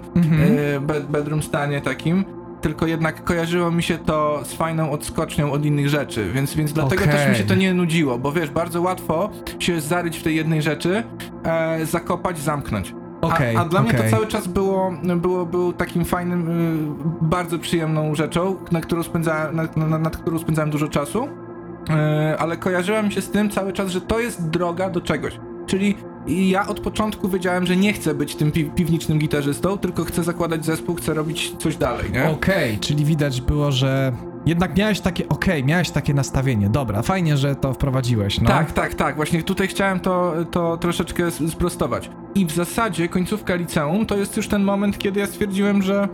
y, be, bedroom stanie takim. Tylko jednak kojarzyło mi się to z fajną odskocznią od innych rzeczy, więc, więc dlatego Okej. też mi się to nie nudziło, bo wiesz, bardzo łatwo się zaryć w tej jednej rzeczy, e, zakopać, zamknąć. Okej, a, a dla mnie okej. to cały czas było, było, było takim fajnym, y, bardzo przyjemną rzeczą, na którą spędzałem, nad, nad, nad którą spędzałem dużo czasu, y, ale kojarzyłem się z tym cały czas, że to jest droga do czegoś. Czyli ja od początku wiedziałem, że nie chcę być tym pi piwnicznym gitarzystą, tylko chcę zakładać zespół, chcę robić coś dalej, nie? Okej, czyli widać było, że jednak miałeś takie, okej, miałeś takie nastawienie, dobra, fajnie, że to wprowadziłeś, no. Tak, tak, tak. Właśnie tutaj chciałem to, to troszeczkę sprostować. I w zasadzie końcówka liceum to jest już ten moment, kiedy ja stwierdziłem, że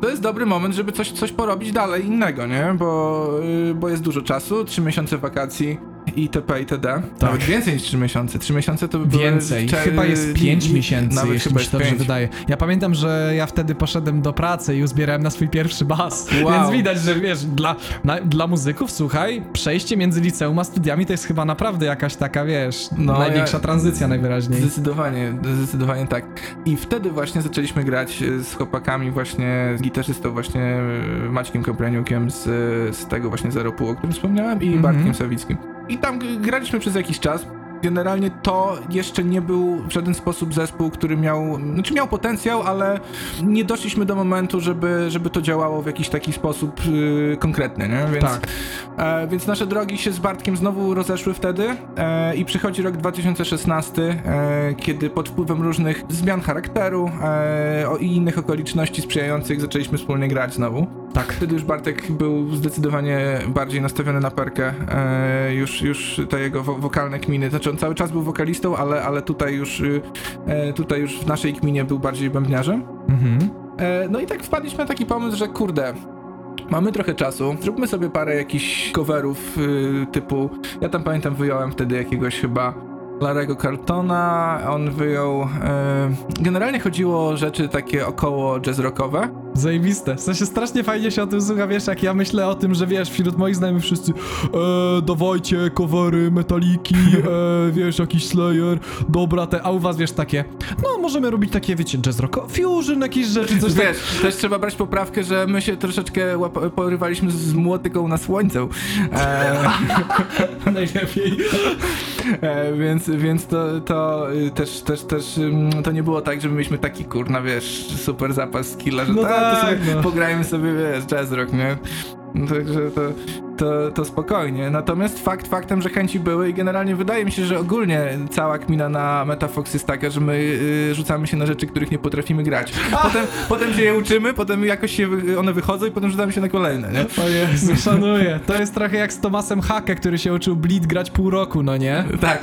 to jest dobry moment, żeby coś, coś porobić dalej innego, nie? Bo, y, bo jest dużo czasu, trzy miesiące wakacji itp. itd. Nawet więcej niż trzy miesiące. Trzy miesiące to by. Tak. Więcej, chyba jest pięć i- miesięcy, nawet jeśli chyba mi się dobrze wydaje. Ja pamiętam, że ja wtedy poszedłem do pracy i uzbierałem na swój pierwszy bas, Wow. więc widać, że wiesz, dla, na, dla muzyków, słuchaj, przejście między liceum a studiami to jest chyba naprawdę jakaś taka, wiesz, No, największa ja- tranzycja najwyraźniej. Zdecydowanie, zdecydowanie tak. I wtedy właśnie zaczęliśmy grać z chłopakami właśnie, z gitarzystą właśnie Maćkiem Kopreniukiem z, z tego właśnie Zero Pół, o którym wspomniałem i Mhm. Bartkiem Sawickim. I tam graliśmy przez jakiś czas. Generalnie to jeszcze nie był w żaden sposób zespół, który miał, znaczy miał potencjał, ale nie doszliśmy do momentu, żeby, żeby to działało w jakiś taki sposób yy, konkretny, nie? Więc, Tak. E, więc nasze drogi się z Bartkiem znowu rozeszły wtedy e, i przychodzi rok 2016, e, kiedy pod wpływem różnych zmian charakteru e, i innych okoliczności sprzyjających zaczęliśmy wspólnie grać znowu. Tak. Wtedy już Bartek był zdecydowanie bardziej nastawiony na perkę, e, już, już te jego wo wokalne kminy, znaczy on cały czas był wokalistą, ale, ale tutaj, już, y, e, tutaj już w naszej kminie był bardziej bębniarzem. Mhm. E, No i tak wpadliśmy na taki pomysł, że kurde, mamy trochę czasu, zróbmy sobie parę jakichś coverów y, typu, ja tam pamiętam wyjąłem wtedy jakiegoś chyba Larego Carltona. On wyjął... E, generalnie chodziło o rzeczy takie około jazz rockowe. Zajebiste. W sensie strasznie fajnie się o tym słucha, wiesz, jak ja myślę o tym, że wiesz, wśród moich znajomych wszyscy e, dawajcie covery, metaliki, e, wiesz, jakiś Slayer, dobra te, a u was wiesz takie, no możemy robić takie, wiecie, jazz rock, fusion, jakieś rzeczy, coś tak. Wiesz, też trzeba brać poprawkę, że my się troszeczkę porywaliśmy z młotyką na słońcu. E, najlepiej. E, więc więc to, to y, też, też, też to nie było tak, że my mieliśmy taki kurna, wiesz, super zapas skilla, że No ta, to tak, sobie no. pograjmy sobie, wiesz, jazz rock, nie? No Także to, to, to spokojnie. Natomiast fakt faktem, że chęci były i generalnie wydaje mi się, że ogólnie cała kmina na Metafox jest taka, że my y, rzucamy się na rzeczy, których nie potrafimy grać. Potem, potem się je uczymy, potem jakoś się wy- one wychodzą i potem rzucamy się na kolejne, nie? O Jezu, szanuję. To jest trochę jak z Tomasem Hake, który się uczył Bleed grać pół roku, no nie? Tak,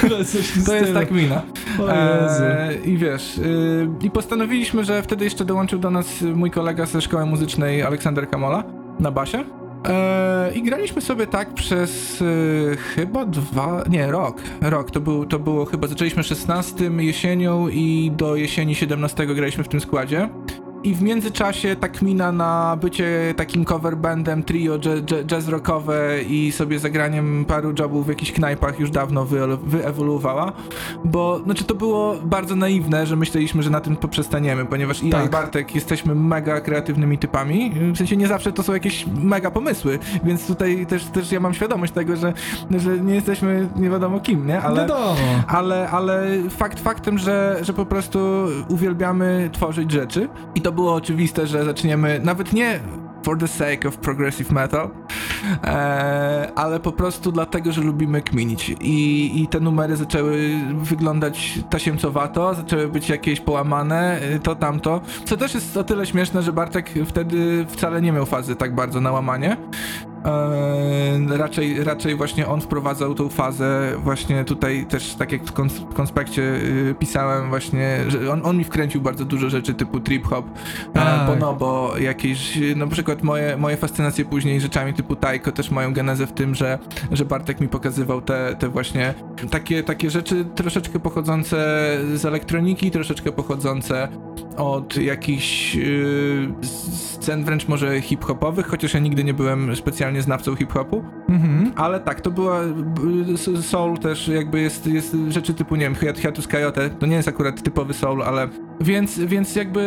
tym to jest tak mina. E, I wiesz, y, i postanowiliśmy, że wtedy jeszcze dołączył do nas mój kolega ze szkoły muzycznej Aleksander Kamola na basie. E, I graliśmy sobie tak przez y, chyba dwa, nie, rok, rok, to, był, to było chyba, zaczęliśmy 16 jesienią i do jesieni 17 graliśmy w tym składzie. I w międzyczasie ta kmina na bycie takim cover bandem, trio jazz, rockowe i sobie zagraniem paru jobów w jakichś knajpach już dawno wy, wyewoluowała, bo znaczy to było bardzo naiwne, że myśleliśmy, że na tym poprzestaniemy, ponieważ i ja Tak. i Bartek jesteśmy mega kreatywnymi typami, w sensie nie zawsze to są jakieś mega pomysły, więc tutaj też, też ja mam świadomość tego, że, że nie jesteśmy nie wiadomo kim, nie? Ale... Wiadomo. Ale, ale fakt faktem, że, że po prostu uwielbiamy tworzyć rzeczy i to było oczywiste, że zaczniemy nawet nie for the sake of progressive metal, e, ale po prostu dlatego, że lubimy kminić I, i te numery zaczęły wyglądać tasiemcowato, zaczęły być jakieś połamane, y, to tamto, co też jest o tyle śmieszne, że Bartek wtedy wcale nie miał fazy tak bardzo na łamanie. Eee, raczej, raczej właśnie on wprowadzał tą fazę właśnie tutaj też tak jak w, kons- w konspekcie y, pisałem właśnie, że on, on mi wkręcił bardzo dużo rzeczy typu trip hop, e, Tak. bonobo, jakieś, na przykład moje, moje fascynacje później rzeczami typu taiko też mają genezę w tym, że, że Bartek mi pokazywał te, te właśnie takie, takie rzeczy troszeczkę pochodzące z elektroniki, troszeczkę pochodzące od jakichś yy, scen wręcz może hip-hopowych, chociaż ja nigdy nie byłem specjalnie znawcą hip-hopu, Mhm. ale tak, to była soul też jakby jest, jest rzeczy typu, nie wiem, Hiat- Hiatus Coyote, to nie jest akurat typowy soul, ale więc, więc jakby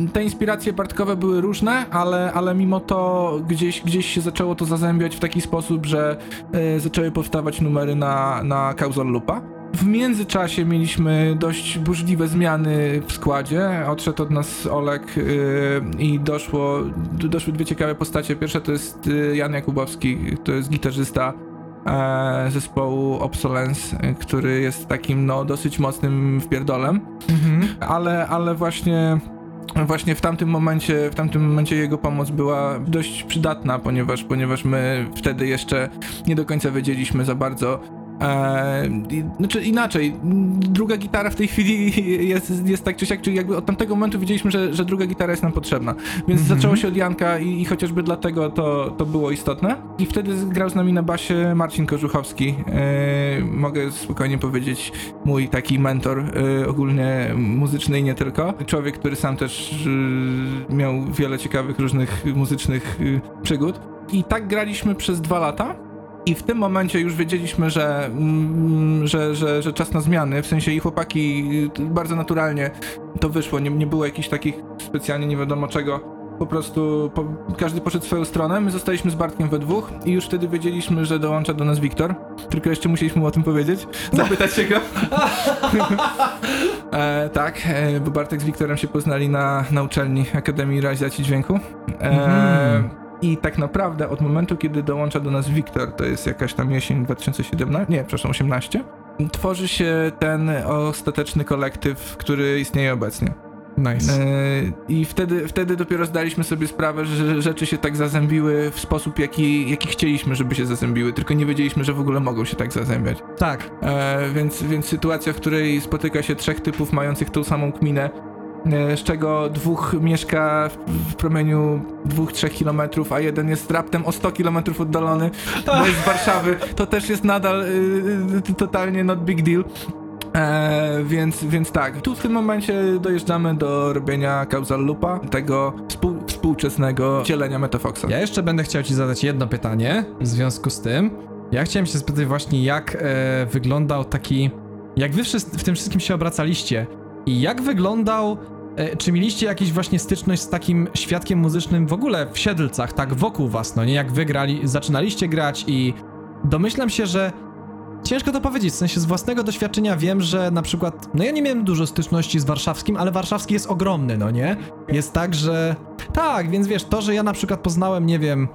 yy, te inspiracje Bartkowe były różne, ale, ale mimo to gdzieś, gdzieś się zaczęło to zazębiać w taki sposób, że yy, zaczęły powstawać numery na, na Causal Loopa. W międzyczasie mieliśmy dość burzliwe zmiany w składzie. Odszedł od nas Olek yy, i doszło, doszły dwie ciekawe postacie. Pierwsza to jest yy, Jan Jakubowski, to jest gitarzysta e, zespołu Obsolence, y, który jest takim no dosyć mocnym wpierdolem, Mhm. ale, ale właśnie właśnie w tamtym momencie, w tamtym momencie jego pomoc była dość przydatna, ponieważ, ponieważ my wtedy jeszcze nie do końca wiedzieliśmy za bardzo E, i- znaczy inaczej, druga gitara w tej chwili jest, jest tak czy siak, czyli jakby od tamtego momentu wiedzieliśmy, że, że druga gitara jest nam potrzebna. Więc Mhm. zaczęło się od Janka i, i chociażby dlatego to, to było istotne. I wtedy grał z nami na basie Marcin Kożuchowski. E, mogę spokojnie powiedzieć, mój taki mentor e, ogólnie muzyczny i nie tylko. Człowiek, który sam też e, miał wiele ciekawych różnych muzycznych e, przygód. I tak graliśmy przez dwa lata. I w tym momencie już wiedzieliśmy, że, mm, że, że, że czas na zmiany, w sensie i chłopaki y, bardzo naturalnie to wyszło, nie, nie było jakichś takich specjalnie nie wiadomo czego. Po prostu po, każdy poszedł swoją stronę, my zostaliśmy z Bartkiem we dwóch i już wtedy wiedzieliśmy, że dołącza do nas Wiktor. Tylko jeszcze musieliśmy mu o tym powiedzieć, zapytać się go. e, tak, e, bo Bartek z Wiktorem się poznali na, na uczelni Akademii Realizacji Dźwięku. E, Mhm. I tak naprawdę od momentu, kiedy dołącza do nas Wiktor, to jest jakaś tam jesień 2017, nie, przepraszam, 18, tworzy się ten ostateczny kolektyw, który istnieje obecnie. Nice. E, I wtedy, wtedy dopiero zdaliśmy sobie sprawę, że rzeczy się tak zazębiły w sposób, jaki, jaki chcieliśmy, żeby się zazębiły, tylko nie wiedzieliśmy, że w ogóle mogą się tak zazębiać. Tak. E, więc, więc sytuacja, w której spotyka się trzech typów mających tą samą kminę, z czego dwóch mieszka w, promieniu 2-3 kilometrów, a jeden jest raptem o 100 kilometrów oddalony, bo jest z Warszawy, to też jest nadal y, y, totalnie not big deal. E, więc, więc tak, tu w tym momencie dojeżdżamy do robienia causal loopa, tego współ, współczesnego wcielenia Metafoxa. Ja jeszcze będę chciał ci zadać jedno pytanie w związku z tym. Ja chciałem się spytać właśnie, jak e, wyglądał taki... Jak wy wszyscy, w tym wszystkim się obracaliście i jak wyglądał... E, czy mieliście jakąś właśnie styczność z takim świadkiem muzycznym w ogóle w Siedlcach, tak wokół was, no nie? Jak wy grali, zaczynaliście grać i domyślam się, że Ciężko to powiedzieć, w sensie z własnego doświadczenia wiem, że na przykład, no ja nie miałem dużo styczności z warszawskim, ale warszawski jest ogromny, no nie? Jest tak, że... Tak, więc wiesz, to, że ja na przykład poznałem, nie wiem...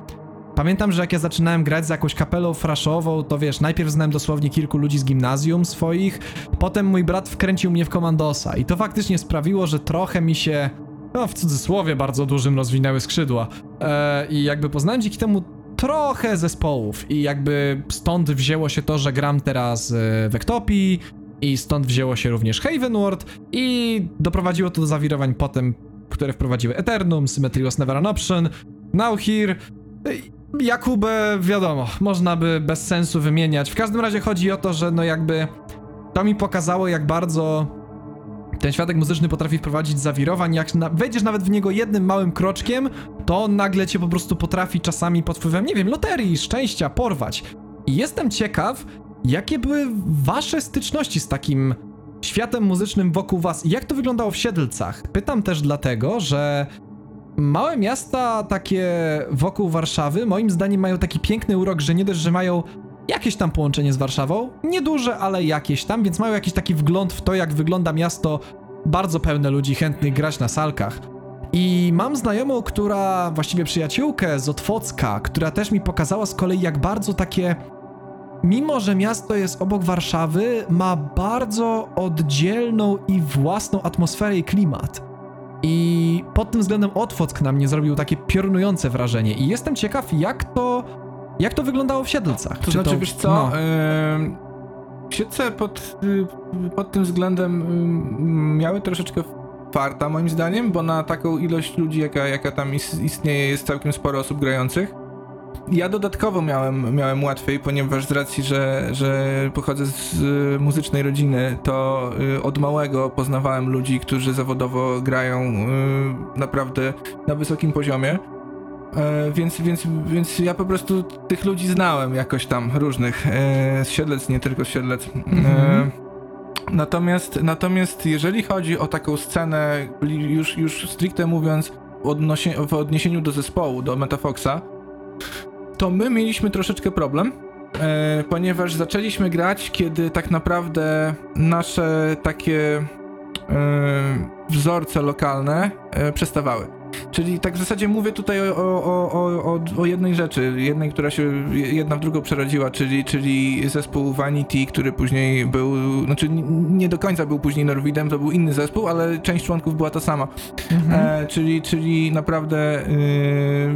Pamiętam, że jak ja zaczynałem grać z jakąś kapelą fraszową, to wiesz, najpierw znałem dosłownie kilku ludzi z gimnazjum swoich, potem mój brat wkręcił mnie w Komandosa i to faktycznie sprawiło, że trochę mi się, no w cudzysłowie bardzo dużym rozwinęły skrzydła. Eee, I jakby poznałem dzięki temu trochę zespołów i jakby stąd wzięło się to, że gram teraz e, w Ektopii i stąd wzięło się również Havenward i doprowadziło to do zawirowań potem, które wprowadziły Eternum, Symmetry Was Never an Option, Now Here, Jakubę, wiadomo, można by bez sensu wymieniać. W każdym razie chodzi o to, że no jakby to mi pokazało, jak bardzo ten świadek muzyczny potrafi wprowadzić zawirowań. Jak na, wejdziesz nawet w niego jednym małym kroczkiem, to nagle cię po prostu potrafi czasami pod wpływem, nie wiem, loterii, szczęścia porwać. I jestem ciekaw, jakie były wasze styczności z takim światem muzycznym wokół was i jak to wyglądało w Siedlcach. Pytam też dlatego, że małe miasta takie wokół Warszawy moim zdaniem mają taki piękny urok, że nie dość, że mają jakieś tam połączenie z Warszawą, nieduże, ale jakieś tam, więc mają jakiś taki wgląd w to, jak wygląda miasto bardzo pełne ludzi chętnych grać na salkach. I mam znajomą, która, właściwie przyjaciółkę z Otwocka, która też mi pokazała z kolei, jak bardzo takie. Mimo, że miasto jest obok Warszawy, ma bardzo oddzielną i własną atmosferę i klimat. I pod tym względem Otwock na mnie zrobił takie piorunujące wrażenie. I jestem ciekaw, jak to. Jak to wyglądało w Siedlcach? To Czy znaczy, wiesz co, no. Siedlce pod, pod tym względem ym, miały troszeczkę farta moim zdaniem, bo na taką ilość ludzi, jaka, jaka tam is, istnieje, jest całkiem sporo osób grających. Ja dodatkowo miałem, miałem łatwiej, ponieważ z racji, że, że pochodzę z y, muzycznej rodziny, to y, od małego poznawałem ludzi, którzy zawodowo grają y, naprawdę na wysokim poziomie. E, więc, więc, więc ja po prostu tych ludzi znałem jakoś tam, różnych, e, z Siedlec, nie tylko z Siedlec. E, Mhm. natomiast, natomiast jeżeli chodzi o taką scenę, już, już stricte mówiąc, w odniesieniu do zespołu, do Metafoxa, to my mieliśmy troszeczkę problem, e, ponieważ zaczęliśmy grać, kiedy tak naprawdę nasze takie e, wzorce lokalne e, przestawały. Czyli tak w zasadzie mówię tutaj o, o, o, o, jednej rzeczy, jednej, która się jedna w drugą przerodziła, czyli, czyli zespół Vanity, który później był, znaczy nie do końca był później Norwidem, to był inny zespół, ale część członków była ta sama. Mhm. E, czyli, czyli naprawdę y,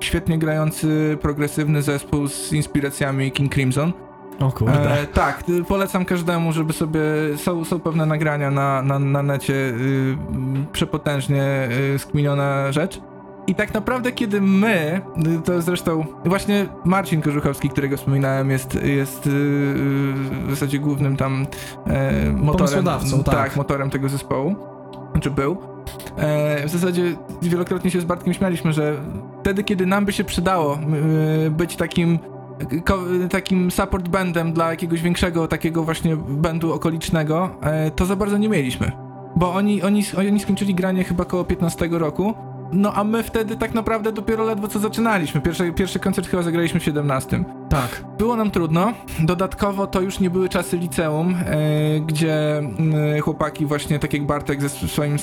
świetnie grający, progresywny zespół z inspiracjami King Crimson. O kurde. E, tak, polecam każdemu, żeby sobie. Są, są pewne nagrania na, na, na necie, y, przepotężnie y, skminiona rzecz. I tak naprawdę, kiedy my, y, to zresztą właśnie Marcin Korzuchowski, którego wspominałem, jest, jest y, y, w zasadzie głównym tam e, motorem. Pomysłodawcą, tak. motorem tego zespołu. Czy był. E, w zasadzie wielokrotnie się z Bartkiem śmialiśmy, że wtedy, kiedy nam by się przydało być takim takim support bandem dla jakiegoś większego takiego właśnie bandu okolicznego, e, to za bardzo nie mieliśmy. Bo oni, oni, oni skończyli granie chyba koło 15 roku, no a my wtedy tak naprawdę dopiero ledwo co zaczynaliśmy. Pierwszy, pierwszy koncert chyba zagraliśmy w 17. tak. Było nam trudno. Dodatkowo to już nie były czasy liceum, e, gdzie e, chłopaki właśnie tak jak Bartek ze swoim e,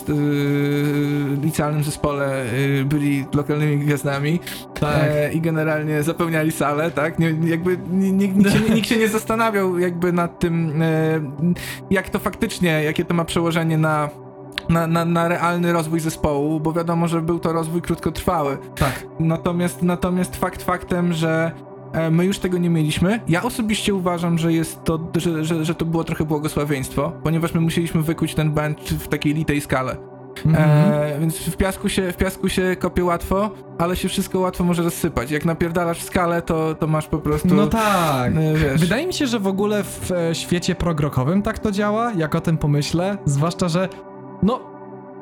licealnym zespole e, byli lokalnymi gwiazdami Tak. e, i generalnie zapełniali salę, tak? Nie, jakby ni- ni- nikt, się, nikt się nie zastanawiał jakby nad tym, e, jak to faktycznie, jakie to ma przełożenie na, na, na, na realny rozwój zespołu, bo wiadomo, że był to rozwój krótkotrwały. tak. Natomiast, natomiast fakt faktem, że e, my już tego nie mieliśmy. Ja osobiście uważam, że jest to, że, że, że to było trochę błogosławieństwo, ponieważ my musieliśmy wykuć ten band w takiej litej skale. Mhm. E, więc w piasku, się, w piasku się kopie łatwo, ale się wszystko łatwo może rozsypać. Jak napierdalasz w skalę, to, to masz po prostu... No tak. e, Wiesz, Wydaje mi się, że w ogóle w e, świecie progrokowym tak to działa, jak o tym pomyślę. Zwłaszcza, że no.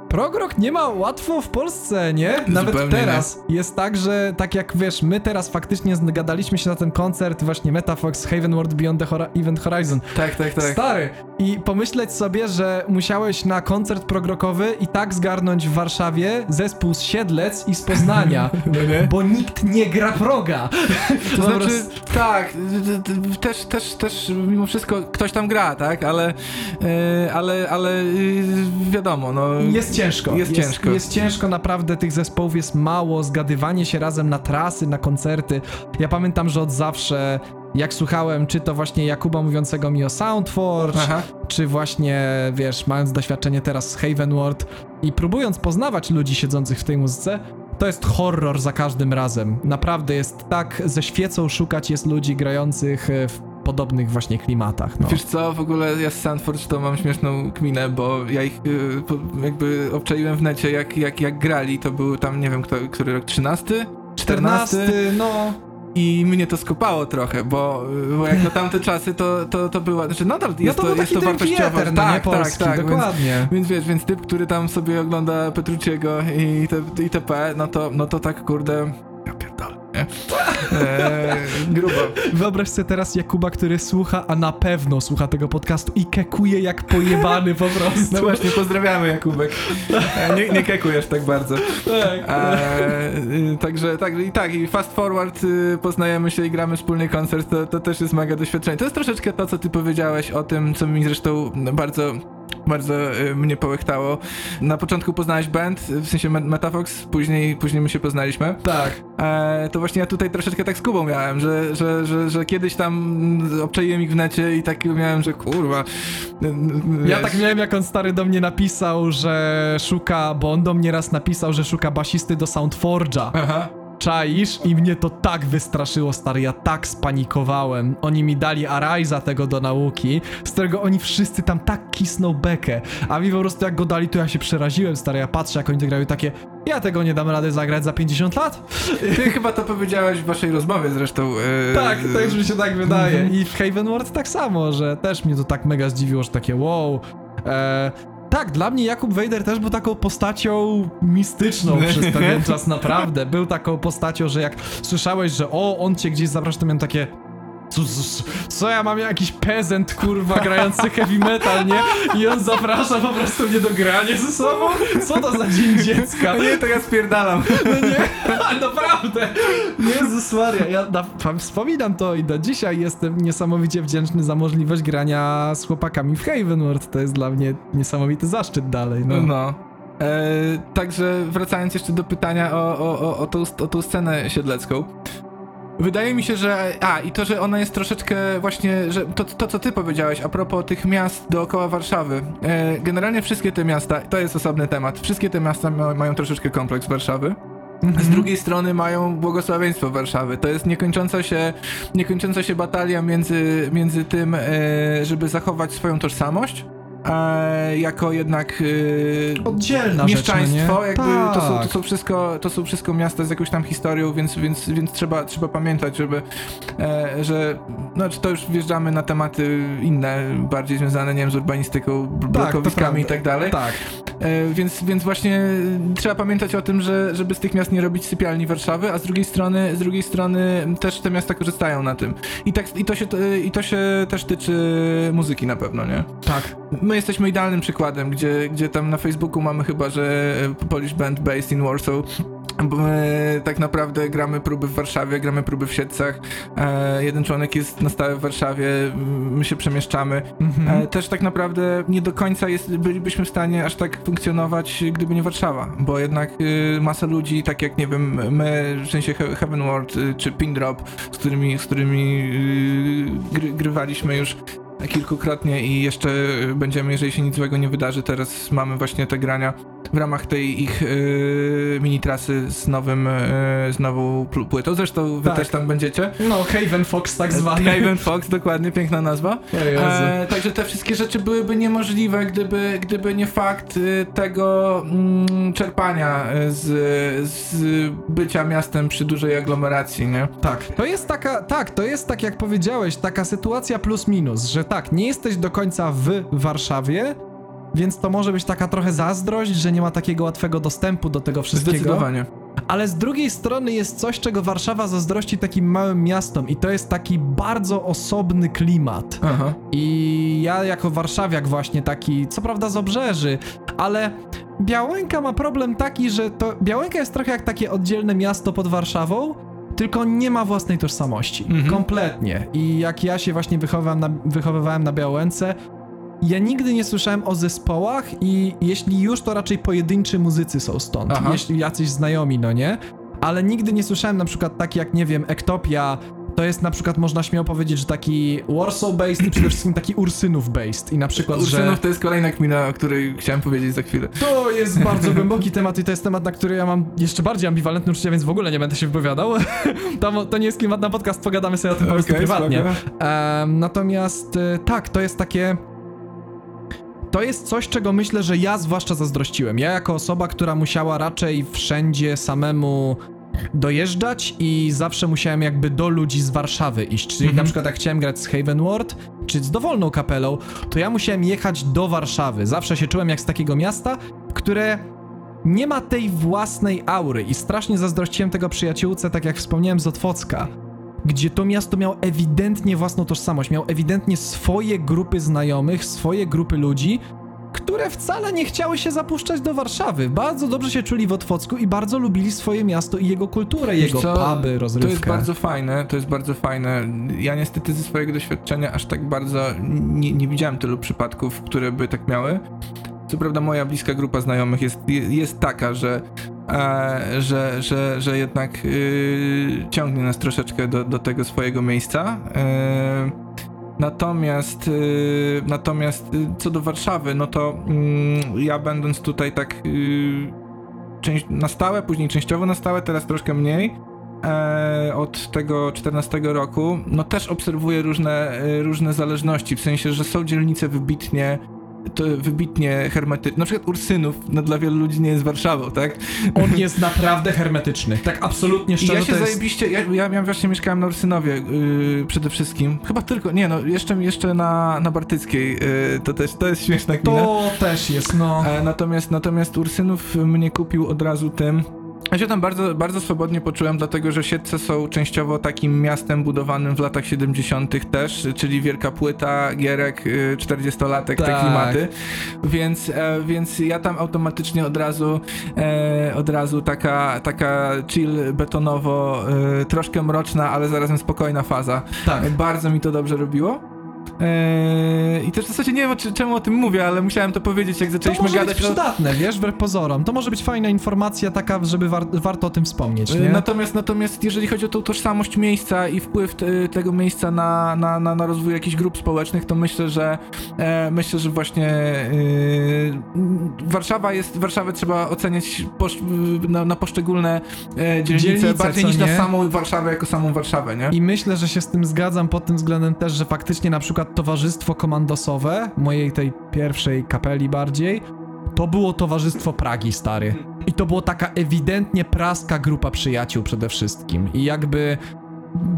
Progrok nie ma łatwo w Polsce, nie? Nawet Zupełnie teraz jest tak, że tak jak wiesz, my teraz faktycznie zgadaliśmy się na ten koncert właśnie Metafox Haven World Beyond the Hora- Event Horizon. tak, tak, tak. Stary! I pomyśleć sobie, że musiałeś na koncert progrokowy i tak zgarnąć w Warszawie zespół z Siedlec i z Poznania, No bo nikt nie gra proga. To znaczy, tak, też, też, też mimo wszystko ktoś tam gra, tak, ale, e, ale, ale y, wiadomo, no... Jest ciężko. Jest ciężko. Jest ciężko, naprawdę tych zespołów jest mało, zgadywanie się razem na trasy, na koncerty. Ja pamiętam, że od zawsze, jak słuchałem, czy to właśnie Jakuba mówiącego mi o Soundforge, Aha. czy właśnie, wiesz, mając doświadczenie teraz z Havenward i próbując poznawać ludzi siedzących w tej muzyce, to jest horror za każdym razem. Naprawdę jest tak ze świecą szukać jest ludzi grających e, w podobnych właśnie klimatach. No. Wiesz co, w ogóle ja z Sandford to mam śmieszną kminę, bo ja ich y, po- jakby obczaiłem w necie, jak, jak, jak grali, to był tam, nie wiem, kto, który rok, 13? 14, no... I mnie to skopało trochę, bo, bo jak na tamte czasy to, to, to była, znaczy nadal jest no to, to, jest to Dream wartościowo. Theater, no tak, tak, polski, tak, więc, dokładnie. więc wiesz, więc typ, który tam sobie ogląda Petruciego i te, itp., no to, no to tak kurde, nie? Eee, grubo. Wyobraź sobie teraz Jakuba, który słucha, a na pewno słucha tego podcastu i kekuje jak pojebany po prostu. No właśnie, pozdrawiamy Jakubek. E, Nie, nie kekujesz tak bardzo. Tak. E, y, także tak, i tak, i fast forward y, poznajemy się i gramy wspólny koncert, to, to też jest mega doświadczenie. To jest troszeczkę to, co ty powiedziałeś o tym, co mi zresztą bardzo bardzo y, mnie połechtało. Na początku poznałeś band, w sensie Me- Metafox, później, później my się poznaliśmy. Tak. E, to właśnie ja tutaj troszeczkę tak z Kubą miałem, że, że, że, że kiedyś tam obczaiłem ich w necie i tak miałem, że kurwa. y, Ja wiesz. tak miałem, jak on stary do mnie napisał, że szuka, bo on do mnie raz napisał, że szuka basisty do Soundforge'a. Aha. Czaisz? I mnie to tak wystraszyło, stary, ja tak spanikowałem. Oni mi dali Araiza tego do nauki, z którego oni wszyscy tam tak kisną bekę. A mi po prostu jak go dali, to ja się przeraziłem, stary, ja patrzę, jak oni to grają takie, ja tego nie dam rady zagrać za 50 lat? Ty chyba to powiedziałeś w waszej rozmowie zresztą. e, Tak, też mi się tak wydaje. Mhm. I w Havenward tak samo, że też mnie to tak mega zdziwiło, że takie wow. E, tak, dla mnie Jakub Wejder też był taką postacią mistyczną przez pewien czas, naprawdę. Był taką postacią, że jak słyszałeś, że o, on cię gdzieś zaprasza, to miałem takie... Co, co, ja mam jakiś pezent, kurwa, grający heavy metal, nie? I on zaprasza po prostu mnie do grania ze sobą? Co to za dzień dziecka? No nie, to ja spierdalam. No nie, ale naprawdę. Jezus Maria, ja na, wspominam to i do dzisiaj jestem niesamowicie wdzięczny za możliwość grania z chłopakami w Havenward. To jest dla mnie niesamowity zaszczyt dalej. No. No. E, także wracając jeszcze do pytania o, o, o, o, tą, o tą scenę siedlecką. Wydaje mi się, że. A, i to, że ona jest troszeczkę właśnie. że To, to co ty powiedziałeś a propos tych miast dookoła Warszawy. E, generalnie wszystkie te miasta, to jest osobny temat. Wszystkie te miasta ma, mają troszeczkę kompleks Warszawy. Z drugiej strony mają błogosławieństwo Warszawy. To jest niekończąca się, niekończąca się batalia między, między tym, e, żeby zachować swoją tożsamość, e, jako jednak e, Oddzielna mieszczaństwo, rzecz, no jakby to, są, to, Tak. są wszystko, to są wszystko miasta z jakąś tam historią, więc, więc, więc trzeba, trzeba pamiętać, żeby, e, że, znaczy to już wjeżdżamy na tematy inne, bardziej związane, nie wiem, z urbanistyką, Tak, blokowiskami i prawda. tak dalej. Tak. E, więc, więc właśnie trzeba pamiętać o tym, że, żeby z tych miast nie robić sypialni Warszawy, a z drugiej strony, z drugiej strony też te miasta korzystają na tym. I, tak, i, to, się, i to się też tyczy muzyki na pewno, nie? Tak. My jesteśmy idealnym przykładem, gdzie, gdzie tam na Facebooku mamy chyba, że e, Polish Band Based in Warsaw. Bo my tak naprawdę gramy próby w Warszawie, gramy próby w Siedcach. E, jeden członek jest na stałe w Warszawie, my się przemieszczamy. Mhm. E, też tak naprawdę nie do końca jest, bylibyśmy w stanie aż tak funkcjonować, gdyby nie Warszawa, bo jednak y, masa ludzi, tak jak nie wiem, my, w sensie He- Heavenward y, czy Pindrop, z którymi, z którymi y, gry, grywaliśmy już kilkukrotnie i jeszcze będziemy, jeżeli się nic złego nie wydarzy, teraz mamy właśnie te grania w ramach tej ich yy, mini trasy z nowym, yy, z nową płytą. Zresztą wy Tak. też tam będziecie. No, Haven Fox tak zwany. Raven Fox, dokładnie, piękna nazwa. E, także te wszystkie rzeczy byłyby niemożliwe, gdyby, gdyby nie fakt y, tego mm, czerpania y, z, z bycia miastem przy dużej aglomeracji, nie? Tak, to jest taka, tak, to jest tak jak powiedziałeś, taka sytuacja plus minus, że tak, nie jesteś do końca w Warszawie, więc to może być taka trochę zazdrość, że nie ma takiego łatwego dostępu do tego wszystkiego. Zdecydowanie. Ale z drugiej strony jest coś, czego Warszawa zazdrości takim małym miastom i to jest taki bardzo osobny klimat. Aha. I ja jako warszawiak właśnie taki, co prawda z obrzeży, ale Białęka ma problem taki, że to Białęka jest trochę jak takie oddzielne miasto pod Warszawą, tylko nie ma własnej tożsamości. Mhm. Kompletnie. I jak ja się właśnie wychowywałem na, wychowywałem na Białęce, ja nigdy nie słyszałem o zespołach i jeśli już, to raczej pojedynczy muzycy są stąd. Aha. Jeśli jacyś znajomi, no nie? Ale nigdy nie słyszałem na przykład tak jak, nie wiem, Ektopia, to jest na przykład, można śmiało powiedzieć, że taki Warsaw-based i przede wszystkim taki Ursynów-based. I na przykład, że... Ursynów to jest kolejna kmina, o której chciałem powiedzieć za chwilę. To jest bardzo głęboki temat i to jest temat, na który ja mam jeszcze bardziej ambiwalentne uczucia, więc w ogóle nie będę się wypowiadał. to, to nie jest klimat na podcast, pogadamy sobie o tym po prostu Okej, prywatnie. Em, natomiast e, tak, to jest takie. To jest coś, czego myślę, że ja zwłaszcza zazdrościłem. Ja, jako osoba, która musiała raczej wszędzie samemu dojeżdżać i zawsze musiałem jakby do ludzi z Warszawy iść. Czyli Mhm. na przykład jak chciałem grać z Haven Ward, czy z dowolną kapelą, to ja musiałem jechać do Warszawy. Zawsze się czułem jak z takiego miasta, które nie ma tej własnej aury i strasznie zazdrościłem tego przyjaciółce, tak jak wspomniałem z Otwocka, gdzie to miasto miało ewidentnie własną tożsamość, miał ewidentnie swoje grupy znajomych, swoje grupy ludzi, które wcale nie chciały się zapuszczać do Warszawy. Bardzo dobrze się czuli w Otwocku i bardzo lubili swoje miasto i jego kulturę, jego co, puby, rozrywkę. To jest bardzo fajne, to jest bardzo fajne. Ja niestety ze swojego doświadczenia aż tak bardzo nie, nie widziałem tylu przypadków, które by tak miały. Co prawda moja bliska grupa znajomych jest, jest taka, że, e, że, że, że jednak y, ciągnie nas troszeczkę do, do tego swojego miejsca. E, Natomiast, y, natomiast y, co do Warszawy, no to mm, ja będąc tutaj tak y, na stałe, później częściowo na stałe, teraz troszkę mniej, e, od tego 14 roku, no też obserwuję różne, różne zależności, w sensie, że są dzielnice wybitnie to wybitnie hermetyczne. Na przykład Ursynów, no dla wielu ludzi nie jest Warszawą, tak? On jest naprawdę hermetyczny. Tak absolutnie I szczerze ja się jest... zajebiście, ja, ja, ja właśnie mieszkałem na Ursynowie yy, przede wszystkim. Chyba tylko, nie no, jeszcze, jeszcze na, na Bartyckiej, yy, to też, to jest śmieszna gmina. To też jest, no... E, natomiast, natomiast Ursynów mnie kupił od razu tym. Ja się tam bardzo, bardzo swobodnie poczułem, dlatego że Siedlce są częściowo takim miastem budowanym w latach 70. też, czyli wielka płyta, gierek, y, 40-latek, te Tak. klimaty. Więc, e, więc ja tam automatycznie od razu, e, od razu taka, taka chill betonowo, e, troszkę mroczna, ale zarazem spokojna faza. Tak. Bardzo mi to dobrze robiło. Eee, I też w zasadzie nie wiem czy, czemu o tym mówię, ale musiałem to powiedzieć, jak To zaczęliśmy może gadać być o. przydatne, wiesz, wbrew pozorom. To może być fajna informacja taka, żeby war warto o tym wspomnieć, nie? E, Natomiast, natomiast jeżeli chodzi o tą tożsamość miejsca i wpływ te, tego miejsca na, na, na, na rozwój jakichś grup społecznych, to myślę, że e, myślę, że właśnie e, Warszawa jest, Warszawę trzeba oceniać posz, na, na poszczególne e, dzielnice, Dzielnice, bardziej co niż nie? na samą Warszawę jako samą Warszawę, nie? I myślę, że się z tym zgadzam pod tym względem też, że faktycznie na przykład towarzystwo komandosowe, mojej tej pierwszej kapeli bardziej, to było towarzystwo Pragi, stary. I to było taka ewidentnie praska grupa przyjaciół przede wszystkim. I jakby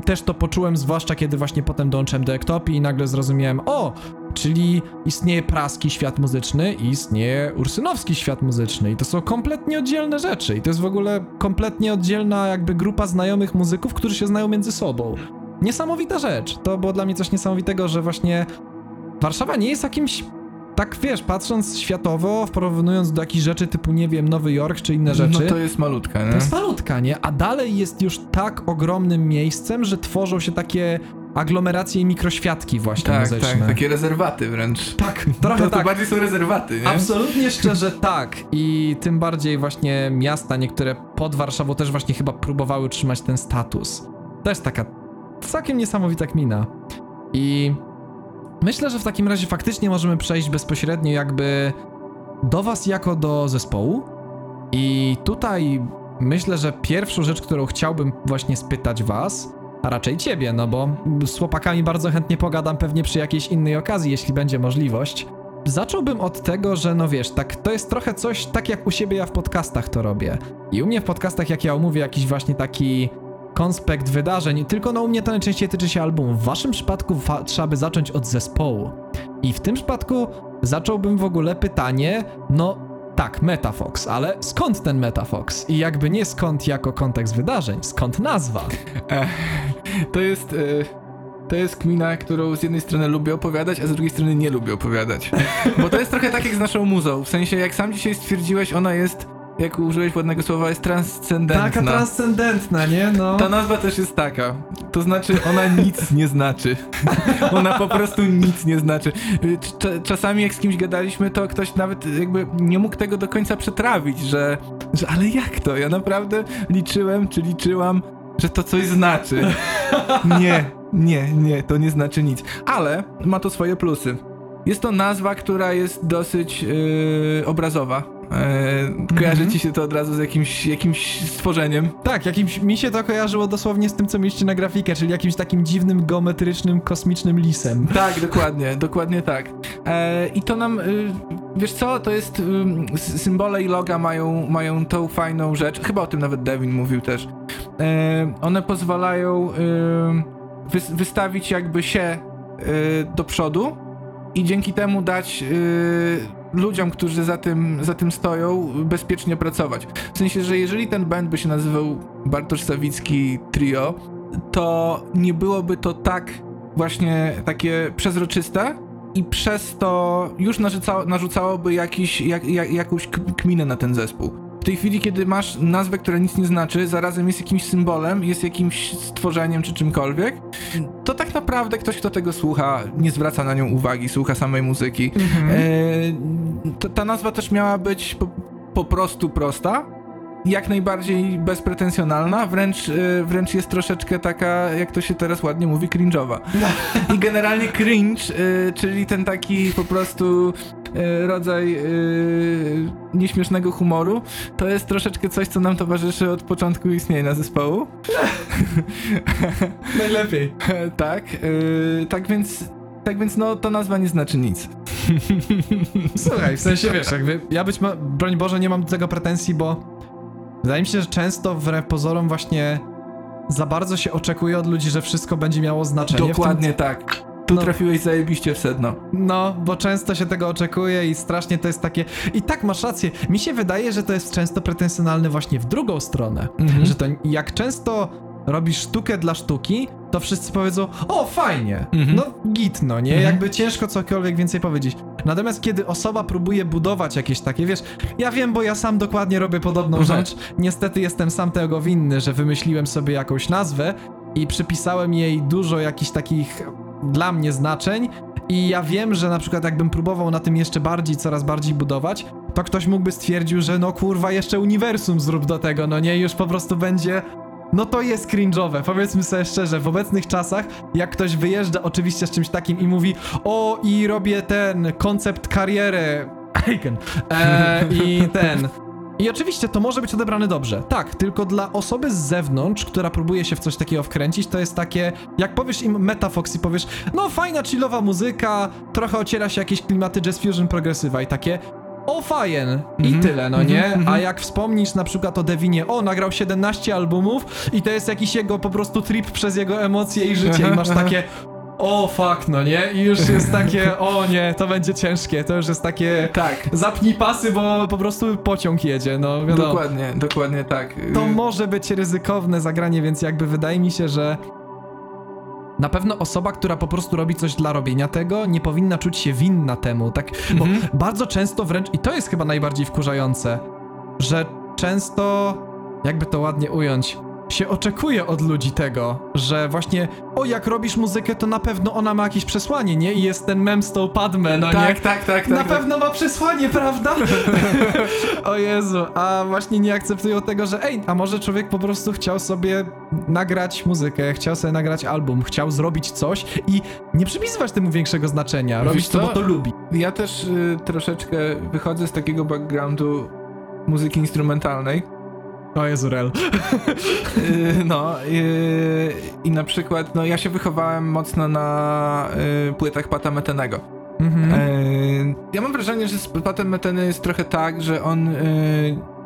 też to poczułem, zwłaszcza kiedy właśnie potem dołączyłem do Ektopii i nagle zrozumiałem, o, czyli istnieje praski świat muzyczny i istnieje ursynowski świat muzyczny i to są kompletnie oddzielne rzeczy i to jest w ogóle kompletnie oddzielna jakby grupa znajomych muzyków, którzy się znają między sobą. Niesamowita rzecz. To było dla mnie coś niesamowitego, że właśnie Warszawa nie jest jakimś tak wiesz, patrząc światowo, porównując do jakichś rzeczy typu, nie wiem, Nowy Jork czy inne rzeczy, No to jest malutka, nie? to jest malutka, nie? A dalej jest już tak ogromnym miejscem, że tworzą się takie aglomeracje i mikroświatki właśnie tak, muzyczne. tak, takie rezerwaty wręcz. Tak, trochę to, to tak. bardziej są rezerwaty, nie? Absolutnie szczerze tak. I tym bardziej właśnie miasta niektóre pod Warszawą też właśnie chyba próbowały trzymać ten status. Też taka całkiem niesamowita kmina. I myślę, że w takim razie faktycznie możemy przejść bezpośrednio jakby do was jako do zespołu. I tutaj myślę, że pierwszą rzecz, którą chciałbym właśnie spytać was, a raczej ciebie, no bo z chłopakami bardzo chętnie pogadam pewnie przy jakiejś innej okazji, jeśli będzie możliwość. Zacząłbym od tego, że no wiesz, tak to jest trochę coś, tak jak u siebie ja w podcastach to robię. I u mnie w podcastach, jak ja omówię jakiś właśnie taki konspekt wydarzeń, tylko no u mnie to najczęściej tyczy się albumu. W waszym przypadku trzeba by zacząć od zespołu. I w tym przypadku zacząłbym w ogóle pytanie, no tak, Metafox, ale skąd ten Metafox? I jakby nie skąd jako kontekst wydarzeń, skąd nazwa? To jest. e, To jest kmina, którą z jednej strony lubię opowiadać, a z drugiej strony nie lubię opowiadać. Bo to jest trochę tak jak z naszą muzą. W sensie, jak sam dzisiaj stwierdziłeś, ona jest, jak użyłeś ładnego słowa, jest transcendentna. Taka transcendentna, nie? No. Ta nazwa też jest taka. To znaczy, ona nic nie znaczy. Ona po prostu nic nie znaczy. Y, cz- Czasami jak z kimś gadaliśmy, to ktoś nawet jakby nie mógł tego do końca przetrawić, że, że ale jak to? Ja naprawdę liczyłem, czy liczyłam, że to coś znaczy. Nie, nie, nie, to nie znaczy nic. Ale ma to swoje plusy. Jest to nazwa, która jest dosyć yy, obrazowa. Yy, kojarzy Mhm. ci się to od razu z jakimś, jakimś stworzeniem. Tak, jakimś, mi się to kojarzyło dosłownie z tym, co mieliście na grafikę, czyli jakimś takim dziwnym, geometrycznym, kosmicznym lisem. Tak, dokładnie, dokładnie tak. E, I to nam, y, wiesz co, to jest, s- symbole i loga mają, mają tą fajną rzecz, chyba o tym nawet Devin mówił też. E, one pozwalają wys- wystawić jakby się y, do przodu i dzięki temu dać y, ludziom, którzy za tym, za tym stoją, bezpiecznie pracować. W sensie, że jeżeli ten band by się nazywał Bartosz Sawicki Trio, to nie byłoby to tak właśnie takie przezroczyste i przez to już narzucało, narzucałoby jakiś, jak, jak, jakąś kminę na ten zespół. W tej chwili, kiedy masz nazwę, która nic nie znaczy, zarazem jest jakimś symbolem, jest jakimś stworzeniem czy czymkolwiek, to tak naprawdę ktoś, kto tego słucha, nie zwraca na nią uwagi, słucha samej muzyki. E, ta, ta nazwa też miała być po, po prostu prosta, jak najbardziej bezpretensjonalna, wręcz, e, wręcz jest troszeczkę taka, jak to się teraz ładnie mówi, cringe'owa. I generalnie cringe, e, czyli ten taki po prostu e, rodzaj nieśmiesznego humoru, to jest troszeczkę coś, co nam towarzyszy od początku istnienia zespołu. Najlepiej. tak, tak więc, tak więc no, to nazwa nie znaczy nic. Słuchaj, w sensie wiesz, jakby ja być ma, broń Boże, nie mam do tego pretensji, bo wydaje mi się, że często wbrew pozorom właśnie za bardzo się oczekuje od ludzi, że wszystko będzie miało znaczenie. Dokładnie tak. Tu No. trafiłeś zajebiście w sedno. Tym, no, bo często się tego oczekuje i strasznie to jest takie... I tak, masz rację. Mi się wydaje, że to jest często pretensjonalne właśnie w drugą stronę. Mhm. Że to jak często robisz sztukę dla sztuki, to wszyscy powiedzą, o fajnie, Mhm. no git, no nie, Mhm. jakby ciężko cokolwiek więcej powiedzieć. Natomiast kiedy osoba próbuje budować jakieś takie, wiesz, ja wiem, bo ja sam dokładnie robię podobną Mhm. rzecz, niestety jestem sam tego winny, że wymyśliłem sobie jakąś nazwę i przypisałem jej dużo jakichś takich dla mnie znaczeń i ja wiem, że na przykład jakbym próbował na tym jeszcze bardziej, coraz bardziej budować, to ktoś mógłby stwierdził, że no kurwa, jeszcze uniwersum zrób do tego, no nie, już po prostu będzie no to jest cringe'owe, powiedzmy sobie szczerze, w obecnych czasach, jak ktoś wyjeżdża oczywiście z czymś takim i mówi o i robię ten koncept kariery, Aiken, e, i ten... I oczywiście to może być odebrane dobrze, tak, tylko dla osoby z zewnątrz, która próbuje się w coś takiego wkręcić, to jest takie, jak powiesz im Metafox i powiesz, no fajna, chillowa muzyka, trochę ociera się jakieś klimaty jazz fusion progresywa i takie, o fajen i Mhm, tyle, no mhm, nie? mhm. A jak wspomnisz na przykład o Devinie, o nagrał 17 albumów i to jest jakiś jego po prostu trip przez jego emocje i życie i masz takie o fuck, no nie? I już jest takie, o nie, to będzie ciężkie, to już jest takie Tak. zapnij pasy, bo po prostu pociąg jedzie, no wiadomo. Dokładnie, dokładnie tak. To może być ryzykowne zagranie, więc jakby wydaje mi się, że na pewno osoba, która po prostu robi coś dla robienia tego, nie powinna czuć się winna temu, tak? Bo Mhm. bardzo często wręcz, i to jest chyba najbardziej wkurzające, że często, jakby to ładnie ująć, się oczekuje od ludzi tego, że właśnie, o jak robisz muzykę, to na pewno ona ma jakieś przesłanie, nie? I jest ten mem z tą Padme, no nie? tak, tak, tak, Na tak. pewno ma przesłanie, prawda? o Jezu, a właśnie nie akceptują tego, że ej, a może człowiek po prostu chciał sobie nagrać muzykę, chciał sobie nagrać album, chciał zrobić coś i nie przypisywać temu większego znaczenia, robić Wiesz to, co? bo to lubi. Ja też y, troszeczkę wychodzę z takiego backgroundu muzyki instrumentalnej. O Jezu, rel. Y, no y, i na przykład, no ja się wychowałem mocno na y, płytach Pata Metenego. Mhm. Ja mam wrażenie, że z Patem Meteny jest trochę tak, że on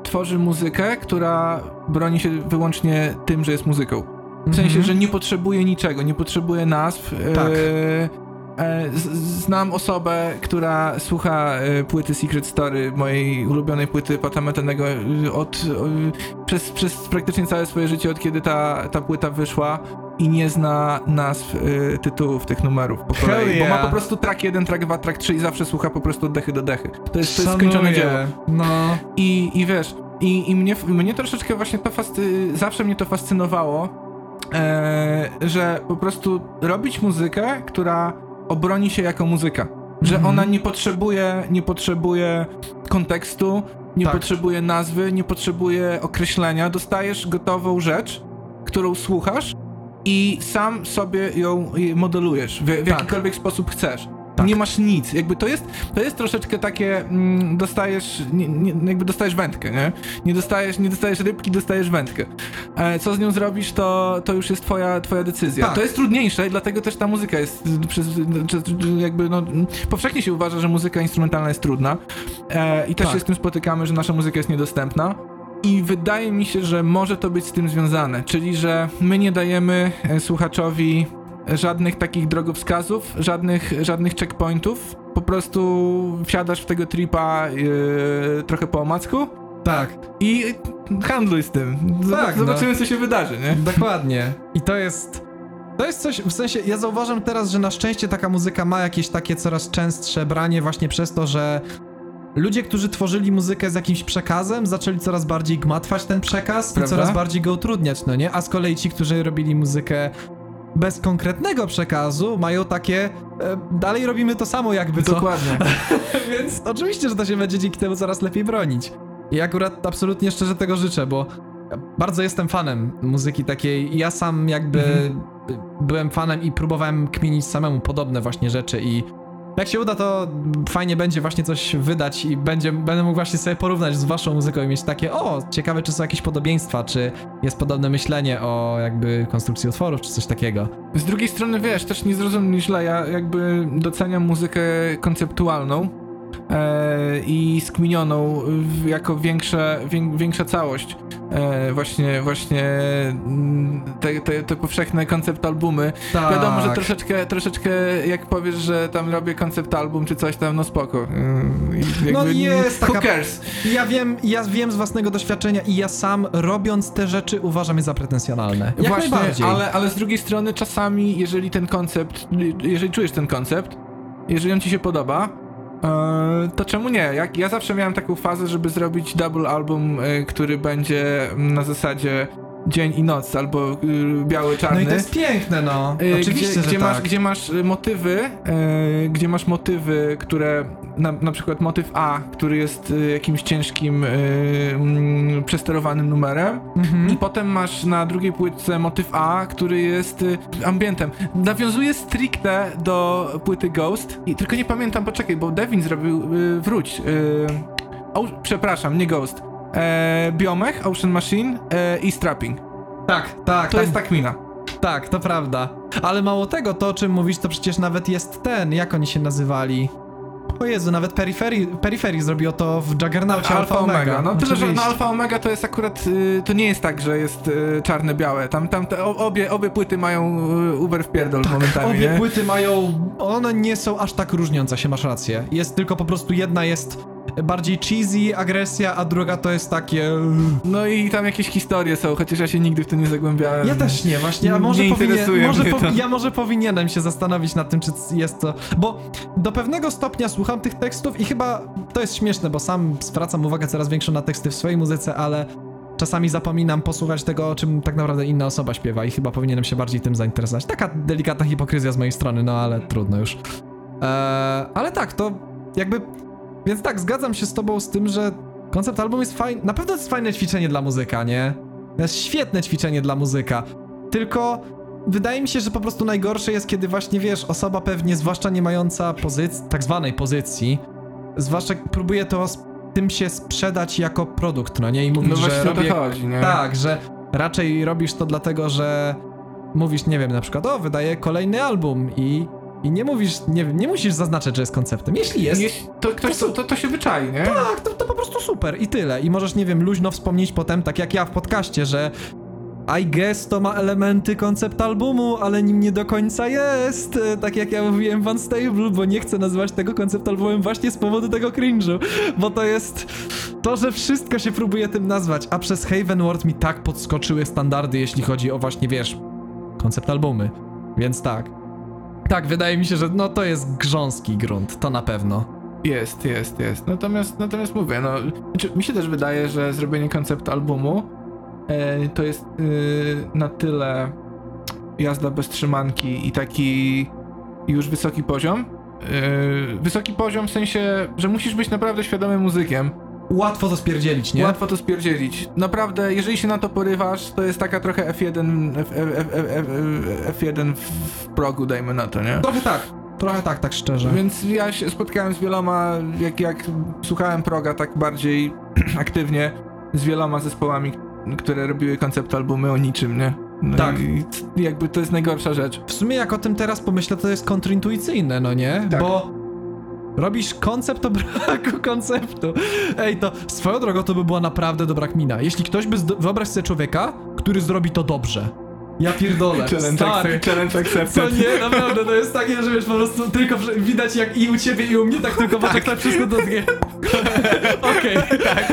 tworzy muzykę, która broni się wyłącznie tym, że jest muzyką. W sensie, Mhm. że nie potrzebuje niczego, nie potrzebuje nazw. Tak. E, znam osobę, która słucha e, płyty Secret Story, mojej ulubionej płyty Pata Metenego e, od, przez, przez praktycznie całe swoje życie, od kiedy ta, ta płyta wyszła i nie zna nazw e, tytułów tych numerów po Hell kolei, bo ma yeah. po prostu track 1, track 2, track 3 i zawsze słucha po prostu od dechy do dechy. To jest, to jest skończone dzieło. No. I, i wiesz, i, i mnie, mnie troszeczkę właśnie to fascy... zawsze mnie to fascynowało, e, że po prostu robić muzykę, która obroni się jako muzyka. Że Mhm. ona nie potrzebuje, nie potrzebuje kontekstu, nie Tak. potrzebuje nazwy, nie potrzebuje określenia. Dostajesz gotową rzecz, którą słuchasz i sam sobie ją modelujesz w, w Tak. jakikolwiek sposób chcesz. Tak. Nie masz nic. Jakby to jest, to jest troszeczkę takie, mm, dostajesz, nie, nie, jakby dostajesz wędkę, nie? Nie dostajesz, nie dostajesz rybki, dostajesz wędkę. E, co z nią zrobisz, to, to już jest twoja, twoja decyzja. Tak. To jest trudniejsze dlatego też ta muzyka jest, przez, jakby, no, powszechnie się uważa, że muzyka instrumentalna jest trudna e, i też Tak. się z tym spotykamy, że nasza muzyka jest niedostępna. I wydaje mi się, że może to być z tym związane, czyli że my nie dajemy e, słuchaczowi żadnych takich drogowskazów, żadnych, żadnych checkpointów. Po prostu wsiadasz w tego tripa e, trochę po omacku Tak, i handluj z tym. Zob- Tak, no. Zobaczymy, co się wydarzy, nie? dokładnie. I to jest. To jest coś, w sensie, ja zauważam teraz, że na szczęście taka muzyka ma jakieś takie coraz częstsze branie, właśnie przez to, że ludzie, którzy tworzyli muzykę z jakimś przekazem, zaczęli coraz bardziej gmatwać ten przekaz Prawda? i coraz bardziej go utrudniać, no nie? A z kolei ci, którzy robili muzykę bez konkretnego przekazu, mają takie. E, dalej robimy to samo, jakby co. Dokładnie. Więc oczywiście, że to się będzie dzięki temu coraz lepiej bronić. I akurat absolutnie szczerze tego życzę, bo bardzo jestem fanem muzyki takiej. Ja sam jakby Mhm. byłem fanem i próbowałem kminić samemu podobne właśnie rzeczy i jak się uda, to fajnie będzie właśnie coś wydać i będzie, będę mógł właśnie sobie porównać z waszą muzyką i mieć takie, o, ciekawe, czy są jakieś podobieństwa, czy jest podobne myślenie o jakby konstrukcji utworów, czy coś takiego. Z drugiej strony, wiesz, też nie zrozum źle, ja jakby doceniam muzykę konceptualną i skminioną jako większe, wię, większa całość. E, właśnie, właśnie mm, te, te, te powszechne koncept albumy. Tak. Wiadomo, że troszeczkę, troszeczkę jak powiesz, że tam robię koncept album czy coś tam, no spoko. Ym, i jakby, No jest taka- cares? Ja wiem, ja wiem z własnego doświadczenia i ja sam robiąc te rzeczy uważam je za pretensjonalne. Jak Właśnie, najbardziej. ale, ale z drugiej strony czasami, jeżeli ten koncept, jeżeli czujesz ten koncept, jeżeli on ci się podoba, e, to czemu nie? Jak, ja zawsze miałem taką fazę, żeby zrobić double album, e, który będzie na zasadzie dzień i noc, albo y, biały, czarny. No i to jest piękne, no. Y, Oczywiście, gdzie, że gdzie, tak. masz, gdzie masz y, motywy, y, gdzie masz motywy, które na, na przykład motyw A, który jest y, jakimś ciężkim, y, mm, przesterowanym numerem, Mhm. i potem masz na drugiej płytce motyw A, który jest ambientem. Nawiązuje stricte do płyty Ghost, i tylko nie pamiętam, poczekaj, bo Devin zrobił, wróć, o, przepraszam, nie Ghost. E, Biomech, Ocean Machine e, i Strapping. Tak, tak, To tak, jest tak mina. tak, to prawda. Ale mało tego, to o czym mówisz, to przecież nawet jest ten, jak oni się nazywali? O Jezu, nawet Periphery, Periphery zrobiło to w Juggernaucie Alpha, Omega. No tyle, że na Alpha Omega to jest akurat, y, to nie jest tak, że jest y, czarne-białe. Tam, tam te, obie, obie płyty mają y, Uber w pierdol momentami, Tak, Obie nie? płyty mają. One nie są aż tak różniące się, masz rację. Jest tylko po prostu jedna jest bardziej cheesy, agresja, a druga to jest takie. No i tam jakieś historie są, chociaż ja się nigdy w to nie zagłębiałem. Ja też nie, właśnie, a może, Nie powinien, może po, ja może powinienem się zastanowić nad tym, czy jest to, bo do pewnego stopnia słucham tych tekstów i chyba to jest śmieszne, bo sam zwracam uwagę coraz większą na teksty w swojej muzyce, ale czasami zapominam posłuchać tego, o czym tak naprawdę inna osoba śpiewa i chyba powinienem się bardziej tym zainteresować. Taka delikatna hipokryzja z mojej strony, no ale trudno już. Eee, ale tak, to jakby... Więc tak, zgadzam się z tobą z tym, że koncept album jest fajny, na pewno jest fajne ćwiczenie dla muzyka, nie? To jest świetne ćwiczenie dla muzyka, tylko wydaje mi się, że po prostu najgorsze jest, kiedy właśnie, wiesz, osoba pewnie, zwłaszcza nie mająca pozycji, tak zwanej pozycji, zwłaszcza próbuje to tym się sprzedać jako produkt, no nie? I mówić, No że robię... chodzi, nie? Tak, że raczej robisz to dlatego, że mówisz, nie wiem, na przykład, o, wydaję kolejny album i, i nie mówisz, nie nie musisz zaznaczać, że jest konceptem. Jeśli jest, Jeśli to, ktoś, to, to, to się wyczai, nie? tak, to, to po prostu super i tyle. I możesz, nie wiem, luźno wspomnieć potem, tak jak ja w podcaście, że I guess to ma elementy koncept albumu, ale nim nie do końca jest. E, Tak jak ja mówiłem w Unstable, bo nie chcę nazywać tego koncept albumem właśnie z powodu tego cringe'u. Bo to jest to, że wszystko się próbuje tym nazwać, a przez Haven World mi tak podskoczyły standardy, jeśli chodzi o właśnie, wiesz, koncept albumy. Więc tak. Tak, wydaje mi się, że no to jest grząski grunt, to na pewno. Jest, jest, jest. Natomiast, natomiast mówię, no, znaczy, mi się też wydaje, że zrobienie konceptu albumu e, to jest e, na tyle jazda bez trzymanki i taki już wysoki poziom. E, wysoki poziom w sensie, że musisz być naprawdę świadomym muzykiem. Łatwo to spierdzielić, nie? Łatwo to spierdzielić. Naprawdę, jeżeli się na to porywasz, to jest taka trochę F1, F, F, F, F, F, F1 w progu, dajmy na to, nie? Trochę tak, trochę tak, tak szczerze. Więc ja się spotkałem z wieloma, jak, jak słuchałem proga tak bardziej aktywnie, z wieloma zespołami, które robiły koncept albumy o niczym, nie? No Tak. I jakby to jest najgorsza rzecz. W sumie jak o tym teraz pomyślę, to jest kontrintuicyjne, no nie? Tak. Bo robisz koncept o braku konceptu. Ej, to swoją drogą to by była naprawdę dobra kmina. Jeśli ktoś by, wyobraź sobie człowieka, który zrobi to dobrze. Ja pierdolę. Challenge, Stary. challenge Co accepted. nie, naprawdę, to jest takie, że wiesz, po prostu tylko widać jak i u ciebie i u mnie, tak tylko patrz jak tak wszystko to. Okej, tak.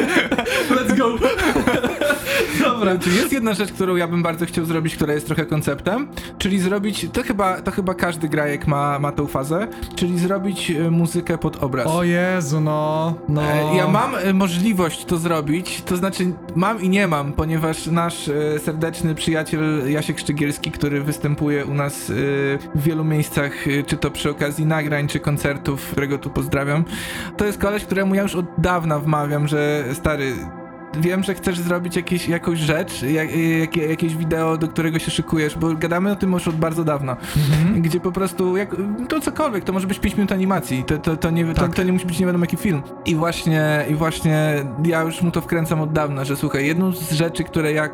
Let's go. Dobra. Czy jest jedna rzecz, którą ja bym bardzo chciał zrobić, która jest trochę konceptem, czyli zrobić, to chyba, to chyba każdy grajek ma, ma tą fazę, czyli zrobić e, muzykę pod obraz. O Jezu, no, no. E, Ja mam e, możliwość to zrobić, to znaczy mam i nie mam, ponieważ nasz serdeczny przyjaciel Jasiek Szczygielski, który występuje u nas w wielu miejscach, czy to przy okazji nagrań, czy koncertów, którego tu pozdrawiam, to jest koleś, któremu ja już od dawna wmawiam, że stary, wiem, że chcesz zrobić jakieś, jakąś rzecz, jak, jakie, jakieś wideo, do którego się szykujesz, bo gadamy o tym już od bardzo dawna, Mhm. gdzie po prostu, jak, to cokolwiek, to może być 5 minut animacji, to, to, to, nie, to, Tak. to nie musi być nie wiadomo jaki film. I właśnie, I właśnie ja już mu to wkręcam od dawna, że słuchaj, jedną z rzeczy, które ja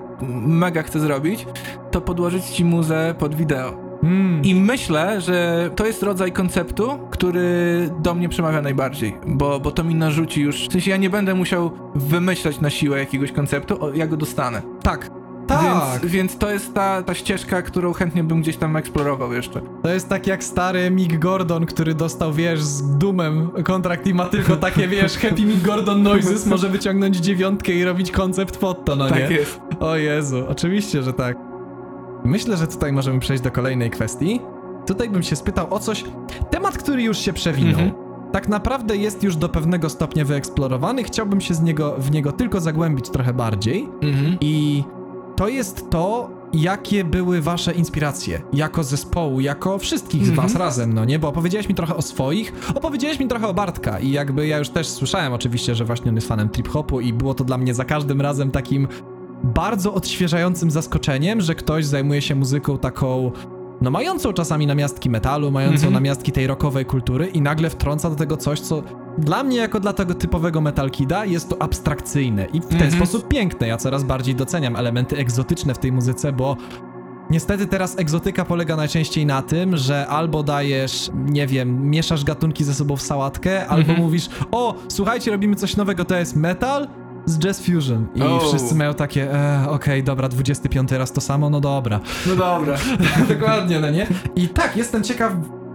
mega chcę zrobić, to podłożyć ci muzę pod wideo. Mm. I myślę, że to jest rodzaj konceptu, który do mnie przemawia najbardziej, bo, bo to mi narzuci już. W sensie ja nie będę musiał wymyślać na siłę jakiegoś konceptu, o, ja go dostanę. Tak. Tak. Więc, więc to jest ta, ta ścieżka, którą chętnie bym gdzieś tam eksplorował jeszcze. To jest tak jak stary Mick Gordon, który dostał, wiesz, z Dumem kontrakt i ma tylko takie, wiesz, Happy Mick Gordon Noises, może wyciągnąć dziewiątkę i robić koncept pod to, no tak nie? jest. O Jezu, oczywiście, że tak. Myślę, że tutaj możemy przejść do kolejnej kwestii. Tutaj bym się spytał o coś. Temat, który już się przewinął. Mhm. Tak naprawdę jest już do pewnego stopnia wyeksplorowany. Chciałbym się z niego, w niego tylko zagłębić trochę bardziej. Mhm. I to jest to, jakie były wasze inspiracje jako zespołu, jako wszystkich z Mhm. was razem, no nie? Bo opowiedziałeś mi trochę o swoich, opowiedziałeś mi trochę o Bartka i jakby ja już też słyszałem oczywiście, że właśnie on jest fanem trip-hopu i było to dla mnie za każdym razem takim bardzo odświeżającym zaskoczeniem, że ktoś zajmuje się muzyką taką no mającą czasami namiastki metalu, mającą Mhm. namiastki tej rockowej kultury i nagle wtrąca do tego coś, co dla mnie jako dla tego typowego metalkida jest to abstrakcyjne i w ten Mhm. sposób piękne. Ja coraz bardziej doceniam elementy egzotyczne w tej muzyce, bo Niestety teraz egzotyka polega najczęściej na tym, że albo dajesz, nie wiem, mieszasz gatunki ze sobą w sałatkę, albo Mhm. mówisz, o, słuchajcie, robimy coś nowego, to jest metal z jazz fusion. I O. wszyscy mają takie, e, okej, dobra, 25 raz to samo, no dobra. No dobra. Dokładnie, no nie? I tak, jestem ciekaw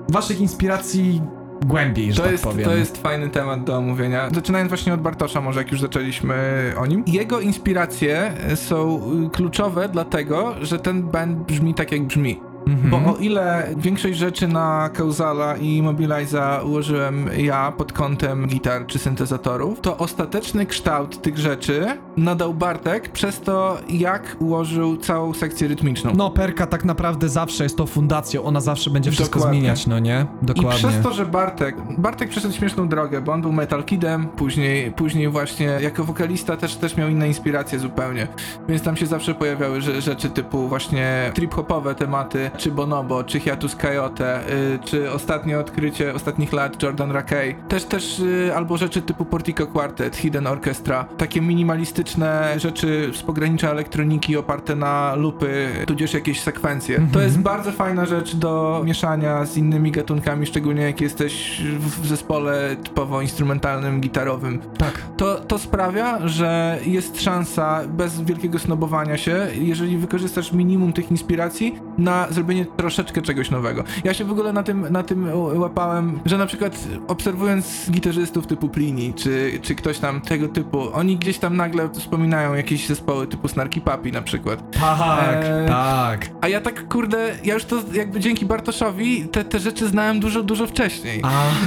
waszych inspiracji głębiej, że To tak jest, powiem. to jest fajny temat do omówienia. Zaczynając właśnie od Bartosza, może jak już zaczęliśmy o nim. Jego inspiracje są kluczowe dlatego, że ten band brzmi tak jak brzmi. Mhm. Bo o ile większość rzeczy na Kauzala i Mobiliza ułożyłem ja pod kątem gitar czy syntezatorów, to ostateczny kształt tych rzeczy nadał Bartek przez to, jak ułożył całą sekcję rytmiczną. No, perka tak naprawdę zawsze jest tą fundacją, ona zawsze będzie wszystko Dokładnie. zmieniać, no nie? Dokładnie. I przez to, że Bartek, Bartek przeszedł śmieszną drogę, bo on był Metal Kidem, później, później właśnie jako wokalista też, też miał inne inspiracje zupełnie, więc tam się zawsze pojawiały rze- rzeczy typu właśnie trip-hopowe tematy, czy Bonobo, czy Hiatus Coyote, y, czy ostatnie odkrycie ostatnich lat Jordan Rakey, też też y, albo rzeczy typu Portico Quartet, Hidden Orchestra, takie minimalistyczne rzeczy z pogranicza elektroniki oparte na lupy, tudzież jakieś sekwencje. To Mhm. jest bardzo fajna rzecz do mieszania z innymi gatunkami, szczególnie jak jesteś w w zespole typowo instrumentalnym, gitarowym. Tak. To, to sprawia, że jest szansa bez wielkiego snobowania się, jeżeli wykorzystasz minimum tych inspiracji, na zrobienie troszeczkę czegoś nowego. Ja się w ogóle na tym, na tym łapałem, że na przykład obserwując gitarzystów typu Plini, czy, czy ktoś tam tego typu, oni gdzieś tam nagle wspominają jakieś zespoły typu Snarky Papi na przykład. Tak, Eee, tak. A ja tak, kurde, ja już to jakby dzięki Bartoszowi te, te rzeczy znałem dużo, dużo wcześniej.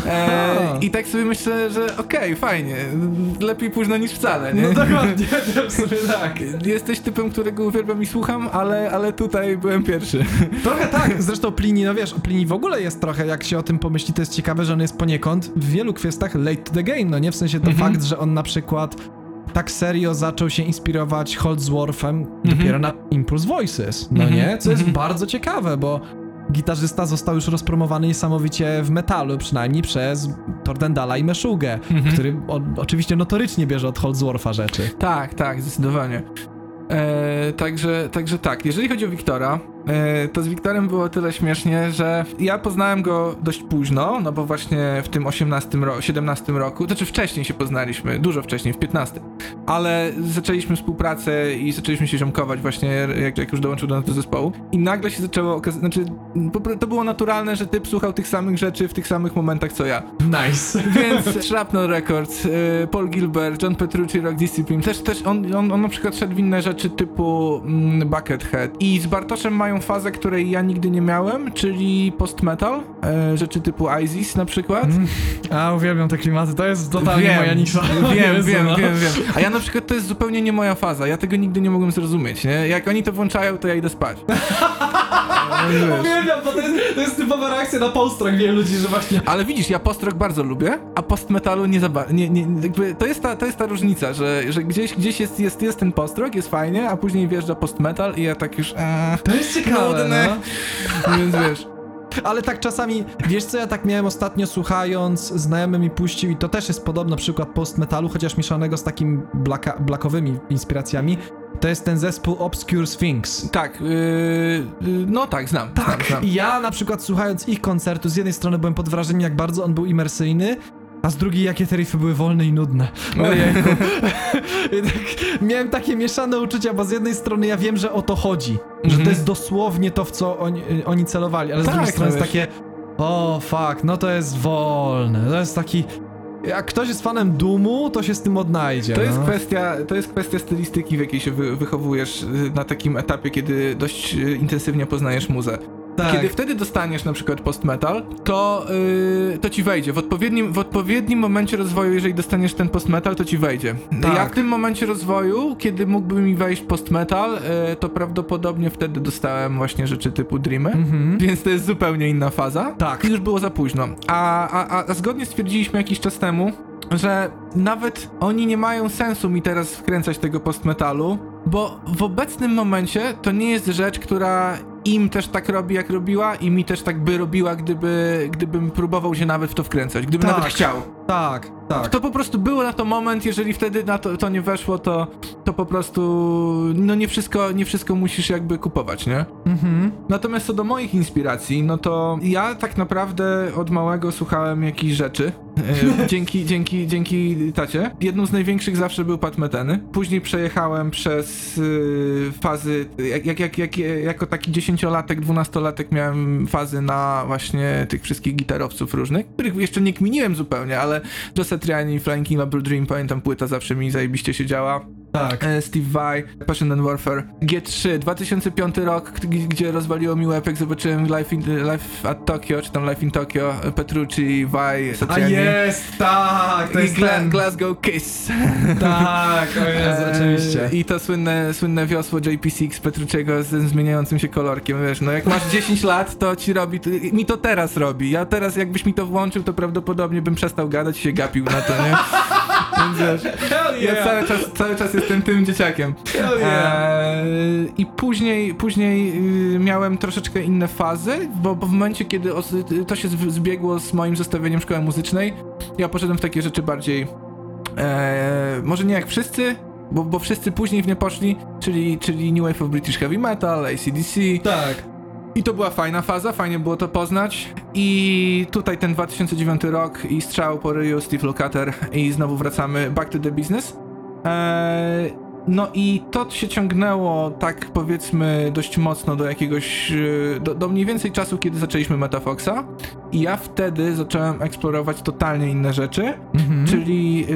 E, I tak sobie myślę, że okej, fajnie, lepiej późno niż wcale, nie? no dokładnie, w sumie tak. Jesteś typem, którego uwielbiam i słucham, ale, ale tutaj byłem pierwszy. Trochę tak, zresztą Plini, no wiesz, Plini w ogóle jest trochę, jak się o tym pomyśli, to jest ciekawe, że on jest poniekąd w wielu kwestiach late to the game, no nie? W sensie to Mhm. fakt, że on na przykład tak serio zaczął się inspirować Holdsworthem Mhm. dopiero na Impulse Voices, no Mhm, nie? Co jest mhm. bardzo ciekawe, bo gitarzysta został już rozpromowany niesamowicie w metalu, przynajmniej przez Tordendala i Meszugę, Mhm. który o, oczywiście notorycznie bierze od Holdswortha rzeczy. Tak, tak, zdecydowanie. E, także, także tak, jeżeli chodzi o Wiktora, to z Wiktorem było tyle śmiesznie, że ja poznałem go dość późno, no bo właśnie w tym 18 ro 17 roku, to znaczy wcześniej się poznaliśmy, dużo wcześniej, w 15, ale zaczęliśmy współpracę i zaczęliśmy się ziomkować właśnie, jak, jak już dołączył do nas do zespołu i nagle się zaczęło okazać, znaczy to było naturalne, że typ słuchał tych samych rzeczy w tych samych momentach co ja. Nice. Więc Shrapnel Records, y, Paul Gilbert, John Petrucci, Rock Discipline, też, też on, on, on na przykład szedł w inne rzeczy typu mm, Buckethead. I z Bartoszem mają fazę, której ja nigdy nie miałem, czyli post-metal, e, rzeczy typu ISIS na przykład. Mm, A, uwielbiam te klimaty, to jest totalnie Wiem, moja nisza. Wiem, Jezu, wiem, no. wiem, wiem. A ja na przykład to jest zupełnie nie moja faza. Ja tego nigdy nie mogłem zrozumieć, nie? Jak oni to włączają, to ja idę spać. No. Uwielbiam, bo to jest, to jest typowa reakcja na postrach wielu ludzi, że właśnie... Ale widzisz, ja post-rock bardzo lubię, a post-metalu nie za bardzo. Nie, nie, jakby to, jest ta, to jest ta różnica, że, że gdzieś, gdzieś jest, jest, jest ten post-rock, jest fajnie, a później wjeżdża post-metal i ja tak już... Eee, To jest ciekawe, no. więc wiesz... Ale tak czasami, wiesz co, ja tak miałem ostatnio słuchając, znajomy mi puścił i to też jest podobno przykład post-metalu, chociaż mieszanego z takim blaka, blackowymi inspiracjami. To jest ten zespół Obscure Sphinx. Tak, yy, yy, no tak, znam. Tak, znam, znam. ja na przykład słuchając ich koncertu, z jednej strony byłem pod wrażeniem, jak bardzo on był imersyjny, a z drugiej, jakie te riffy były wolne i nudne. Ojejku. I tak, miałem takie mieszane uczucia, bo z jednej strony ja wiem, że o to chodzi, że Mhm. to jest dosłownie to, w co oni, y, oni celowali, ale z Tak, drugiej strony no jest takie, o fuck, no to jest wolne, to jest taki... Jak ktoś jest fanem Doomu, to się z tym odnajdzie. To jest, no. kwestia, to jest kwestia stylistyki, w jakiej się wy, wychowujesz yy, na takim etapie, kiedy dość yy, intensywnie poznajesz muzę. Tak. Kiedy wtedy dostaniesz na przykład post-metal, to, yy, to ci wejdzie. W odpowiednim, w odpowiednim momencie rozwoju, jeżeli dostaniesz ten post-metal, to ci wejdzie. Tak. Ja w tym momencie rozwoju, kiedy mógłby mi wejść post-metal, yy, to prawdopodobnie wtedy dostałem właśnie rzeczy typu Dreamy. Mhm. Więc to jest zupełnie inna faza. Tak. I już było za późno. A, a, a, a zgodnie stwierdziliśmy jakiś czas temu, że nawet oni nie mają sensu mi teraz wkręcać tego postmetalu, bo w obecnym momencie to nie jest rzecz, która im też tak robi, jak robiła i mi też tak by robiła, gdyby, gdybym próbował się nawet w to wkręcać, gdybym Tak. nawet chciał. Tak, tak. To po prostu było na to moment, jeżeli wtedy na to, to nie weszło, to, to po prostu no nie wszystko, nie wszystko musisz jakby kupować, nie? Mhm. Natomiast co do moich inspiracji, no to ja tak naprawdę od małego słuchałem jakichś rzeczy. E, dzięki, dzięki, dzięki tacie. Jedną z największych zawsze był Pat Meteny. Później przejechałem przez y, fazy, jak, jak, jak, jak, jako taki dziesięciolatek, dwunastolatek miałem fazy na właśnie tych wszystkich gitarowców różnych, których jeszcze nie kminiłem zupełnie, ale Joe Satriani, Flying King, Dream, pamiętam płyta zawsze mi zajebiście się działa. Tak. e, Steve Vai, Passion and Warfare, G3, 2005 rok, gdzie rozwaliło mi łeb, jak zobaczyłem Life, in, Life at Tokyo, czy tam Life in Tokyo, Petrucci, Vai, A Satriani. jest, tak, to I jest Gla- ten. Glasgow Kiss. Tak, o Jezu, oczywiście. E, I to słynne, słynne wiosło JP6 Petrucciego z zmieniającym się kolorkiem, wiesz, no jak masz 10 lat, to ci robi, to, mi to teraz robi, ja teraz jakbyś mi to włączył, to prawdopodobnie bym przestał gadać i się gapił na to, nie? Więc wiesz, Hell ja cały czas, cały czas jestem tym dzieciakiem. Hell yeah. Eee, I później, później y, miałem troszeczkę inne fazy, bo, bo w momencie, kiedy os- to się zbiegło z moim zestawieniem szkoły muzycznej, ja poszedłem w takie rzeczy bardziej, e, może nie jak wszyscy, bo, bo wszyscy później w nie poszli, czyli, czyli New Wave of British Heavy Metal, ACDC, Tak. I to była fajna faza, fajnie było to poznać. I tutaj ten 2009 rok i strzał po ryju Steve Lukather i znowu wracamy back to the business. Eee, no i to się ciągnęło tak powiedzmy dość mocno do jakiegoś, do, do mniej więcej czasu, kiedy zaczęliśmy Metafoxa. I ja wtedy zacząłem eksplorować totalnie inne rzeczy, Mhm. czyli,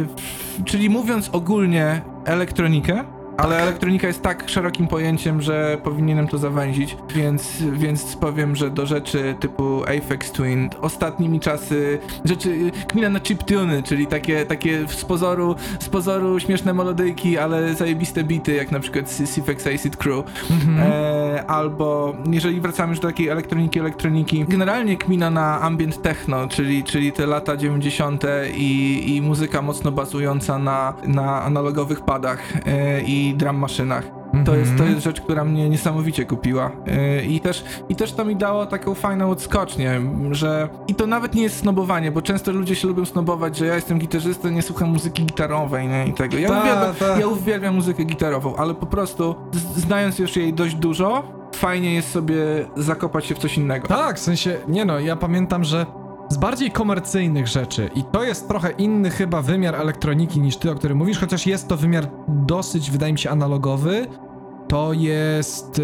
czyli mówiąc ogólnie elektronikę, ale elektronika jest tak szerokim pojęciem, że powinienem to zawęzić, więc, więc powiem, że do rzeczy typu Apex Twin, ostatnimi czasy, rzeczy, kmina na chiptuny, czyli takie, takie z pozoru, z pozoru śmieszne melodyjki, ale zajebiste bity, jak na przykład Sifex Acid Crew, Mhm. E, albo jeżeli wracamy już do takiej elektroniki, elektroniki, generalnie kmina na ambient techno, czyli, czyli te lata 90. i, i muzyka mocno bazująca na, na analogowych padach e, i drum maszynach. To jest, to Mhm. jest rzecz, która mnie niesamowicie kupiła. Yy, I też, I też to mi dało taką fajną odskocznię, że. I to nawet nie jest snobowanie, bo często ludzie się lubią snobować, że ja jestem gitarzystą, nie słucham muzyki gitarowej, nie? I tego. Ja, Ta, uwielbiam, ta. ja uwielbiam muzykę gitarową, ale po prostu znając już jej dość dużo, fajnie jest sobie zakopać się w coś innego. Tak, w sensie, nie no, ja pamiętam, że z bardziej komercyjnych rzeczy i to jest trochę inny chyba wymiar elektroniki niż ty, o którym mówisz, chociaż jest to wymiar dosyć, wydaje mi się, analogowy, to jest e,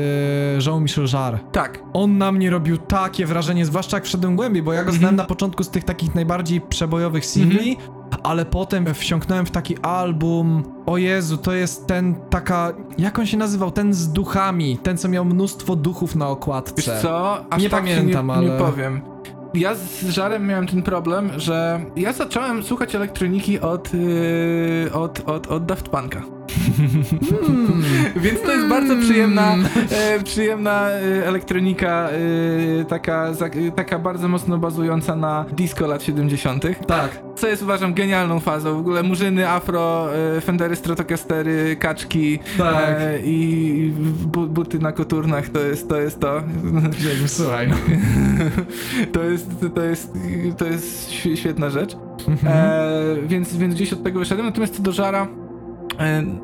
Jean-Michel Jarre. Tak. On na mnie robił takie wrażenie, zwłaszcza jak wszedłem głębiej, bo ja go Mhm. znałem na początku z tych takich najbardziej przebojowych singli, ale potem wsiąknąłem w taki album. O Jezu, to jest ten taka. Jak on się nazywał? Ten z duchami. Ten, co miał mnóstwo duchów na okładce. Wiesz co? Aż Nie tak pamiętam, nie, nie ale- powiem. Ja z żarem miałem ten problem, że ja zacząłem słuchać elektroniki od, yy, od, od, od Daft Punka. Hmm. Więc to jest bardzo przyjemna, e, przyjemna e, elektronika, e, taka, za, e, taka bardzo mocno bazująca na disco lat 70. Tak. Co jest uważam genialną fazą. W ogóle murzyny, afro, e, Fendery, Stratocastery, kaczki Tak. e, i bu, buty na koturnach to jest to. Jest to. Słuchaj. No. to jest, to jest, to jest świe- świetna rzecz. Mhm. Więc, więc gdzieś od tego wyszedłem. Natomiast co do Żara,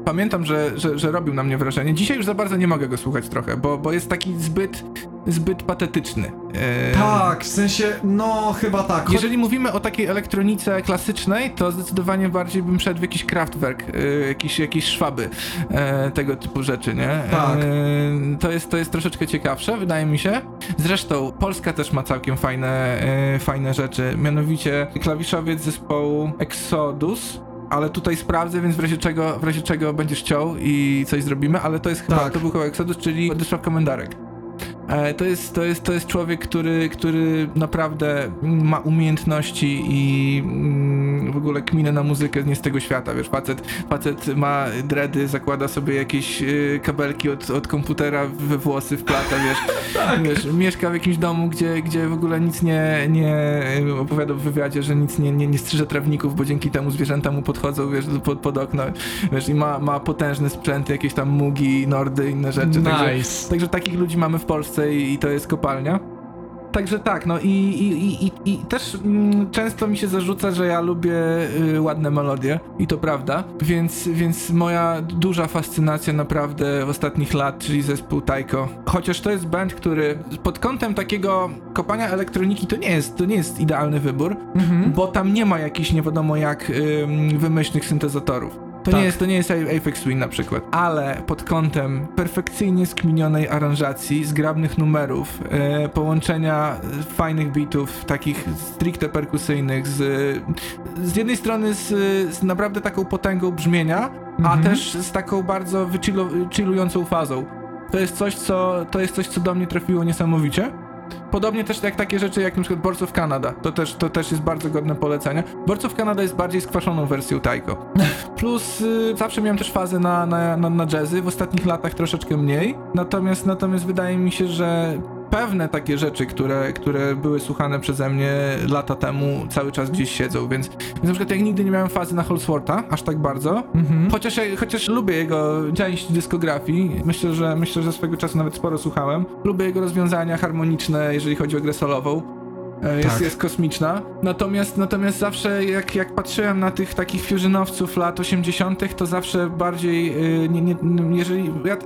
pamiętam, że, że, że robił na mnie wrażenie. Dzisiaj już za bardzo nie mogę go słuchać trochę, bo, bo jest taki zbyt, zbyt patetyczny. E, Tak, w sensie, no chyba tak. Jeżeli mówimy o takiej elektronice klasycznej, to zdecydowanie bardziej bym szedł w jakiś Kraftwerk, y, jakiś, jakieś szwaby, e, tego typu rzeczy, nie? Tak. E, to, jest, to jest troszeczkę ciekawsze, wydaje mi się. Zresztą Polska też ma całkiem fajne, e, fajne rzeczy, mianowicie klawiszowiec zespołu Exodus. Ale tutaj sprawdzę, więc w razie czego, w razie czego będziesz chciał i coś zrobimy, ale to jest chyba, Tak. to był chyba Exodus, czyli Władysław Komendarek. E, To jest, to, jest, to jest człowiek, który, który naprawdę ma umiejętności i mm, w ogóle kminę na muzykę nie z tego świata, wiesz, facet, facet ma dready, zakłada sobie jakieś y, kabelki od, od komputera we włosy wplata, wiesz, wiesz, mieszka w jakimś domu, gdzie, gdzie w ogóle nic nie, nie opowiada w wywiadzie, że nic nie, nie, nie strzyże trawników, bo dzięki temu zwierzęta mu podchodzą, wiesz, pod, pod okno, wiesz, i ma, ma potężny sprzęt, jakieś tam mugi, nordy, inne rzeczy, także Nice. Także takich ludzi mamy w Polsce i, i to jest kopalnia. Także tak, no i, i, i, i, też mm, często mi się zarzuca, że ja lubię y, ładne melodie i to prawda, więc, więc moja duża fascynacja naprawdę w ostatnich lat, czyli zespół Taiko. Chociaż to jest band, który pod kątem takiego kopania elektroniki to nie jest, to nie jest idealny wybór, Mhm. bo tam nie ma jakichś nie wiadomo jak ym, wymyślnych syntezatorów. To, Tak. nie jest, to nie jest Apex Twin na przykład, ale pod kątem perfekcyjnie skminionej aranżacji, zgrabnych numerów, e, połączenia fajnych bitów, takich stricte perkusyjnych, z, z jednej strony z, z naprawdę taką potęgą brzmienia, a Mhm. też z taką bardzo wychillu- chillującą fazą. To jest coś, co, to jest coś, co do mnie trafiło niesamowicie. Podobnie też jak takie rzeczy jak przykład Boards of Canada. To też, to też jest bardzo godne polecenia. Boards of Canada jest bardziej skwaszoną wersją Taiko. Plus y, zawsze miałem też fazę na, na, na, na jazzy, w ostatnich latach troszeczkę mniej. Natomiast, natomiast wydaje mi się, że pewne takie rzeczy, które, które były słuchane przeze mnie lata temu, cały czas gdzieś siedzą, więc, więc na przykład jak nigdy nie miałem fazy na Holsworta, aż tak bardzo, Mhm. Chociaż, chociaż lubię jego część dyskografii, myślę, że myślę, że swego czasu nawet sporo słuchałem. Lubię jego rozwiązania harmoniczne, jeżeli chodzi o grę solową. E, Jest, Tak. jest kosmiczna. Natomiast, natomiast zawsze jak, jak patrzyłem na tych takich fusionowców lat 80., to zawsze bardziej y, nie, nie, jeżeli. Ja,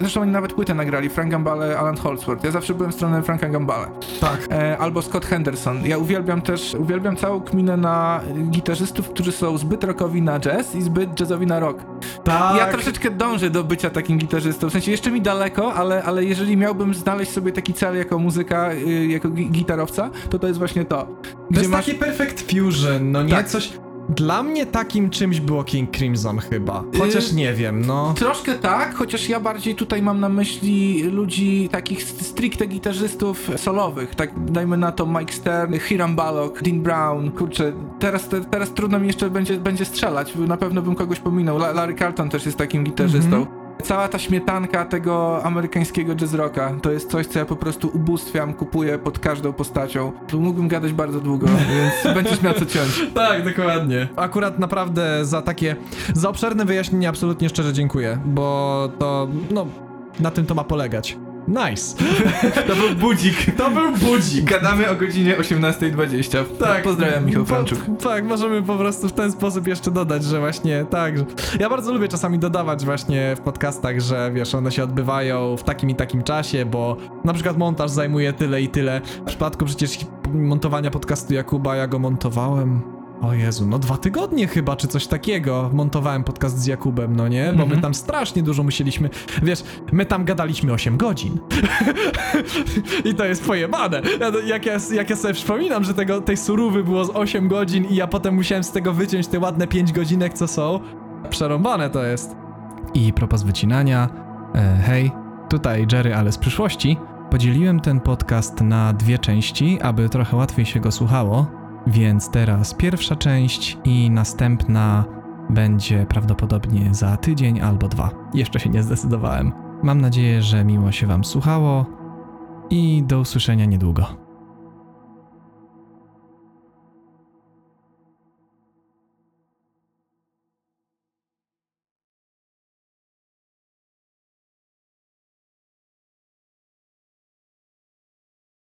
zresztą oni nawet płytę nagrali, Frank Gambale, Alan Holdsworth. Ja zawsze byłem stroną Franka Gambale. Tak. E, albo Scott Henderson. Ja uwielbiam też, uwielbiam całą kminę na gitarzystów, którzy są zbyt rockowi na jazz i zbyt jazzowi na rock. Tak. Ja troszeczkę dążę do bycia takim gitarzystą, w sensie jeszcze mi daleko, ale, ale jeżeli miałbym znaleźć sobie taki cel jako muzyka, y, jako gi- gitarowca, to to jest właśnie to. To jest taki perfect fusion, no nie? Tak. Coś... Dla mnie takim czymś było King Crimson chyba. Chociaż Y- nie wiem, no. Troszkę tak, chociaż ja bardziej tutaj mam na myśli ludzi takich st- stricte gitarzystów solowych, tak dajmy na to Mike Stern, Hiram Balog, Dean Brown, kurczę, teraz, te, teraz trudno mi jeszcze będzie, będzie strzelać, na pewno bym kogoś pominął, La- Larry Carlton też jest takim gitarzystą. Mhm. Cała ta śmietanka tego amerykańskiego jazz rocka to jest coś, co ja po prostu ubóstwiam, kupuję pod każdą postacią. Tu mógłbym gadać bardzo długo, więc będziesz miał co ciąć. Tak, dokładnie. Akurat naprawdę za takie, za obszerne wyjaśnienie absolutnie szczerze dziękuję, bo to, no, na tym to ma polegać. Nice. To był budzik. To był budzik. Gadamy o godzinie 18.20. Tak. Pozdrawiam Michał Franczuk. Tak, możemy po prostu w ten sposób jeszcze dodać, że właśnie tak. że- Ja bardzo lubię czasami dodawać właśnie w podcastach, że wiesz, one się odbywają w takim i takim czasie, bo na przykład montaż zajmuje tyle i tyle. W przypadku przecież montowania podcastu Jakuba, ja go montowałem. O Jezu, no dwa tygodnie chyba, czy coś takiego. Montowałem podcast z Jakubem, no nie? Bo my Mhm. tam strasznie dużo musieliśmy. Wiesz, my tam gadaliśmy 8 godzin. I to jest pojebane. Ja, jak, ja, jak ja sobie przypominam, że tego, tej surówy było z 8 godzin i ja potem musiałem z tego wyciąć te ładne 5 godzinek, co są. Przerąbane to jest. I propos wycinania, e, hej, tutaj Jerry, ale z przyszłości. Podzieliłem ten podcast na dwie części, aby trochę łatwiej się go słuchało. Więc teraz pierwsza część i następna będzie prawdopodobnie za tydzień albo dwa. Jeszcze się nie zdecydowałem. Mam nadzieję, że miło się Wam słuchało i do usłyszenia niedługo.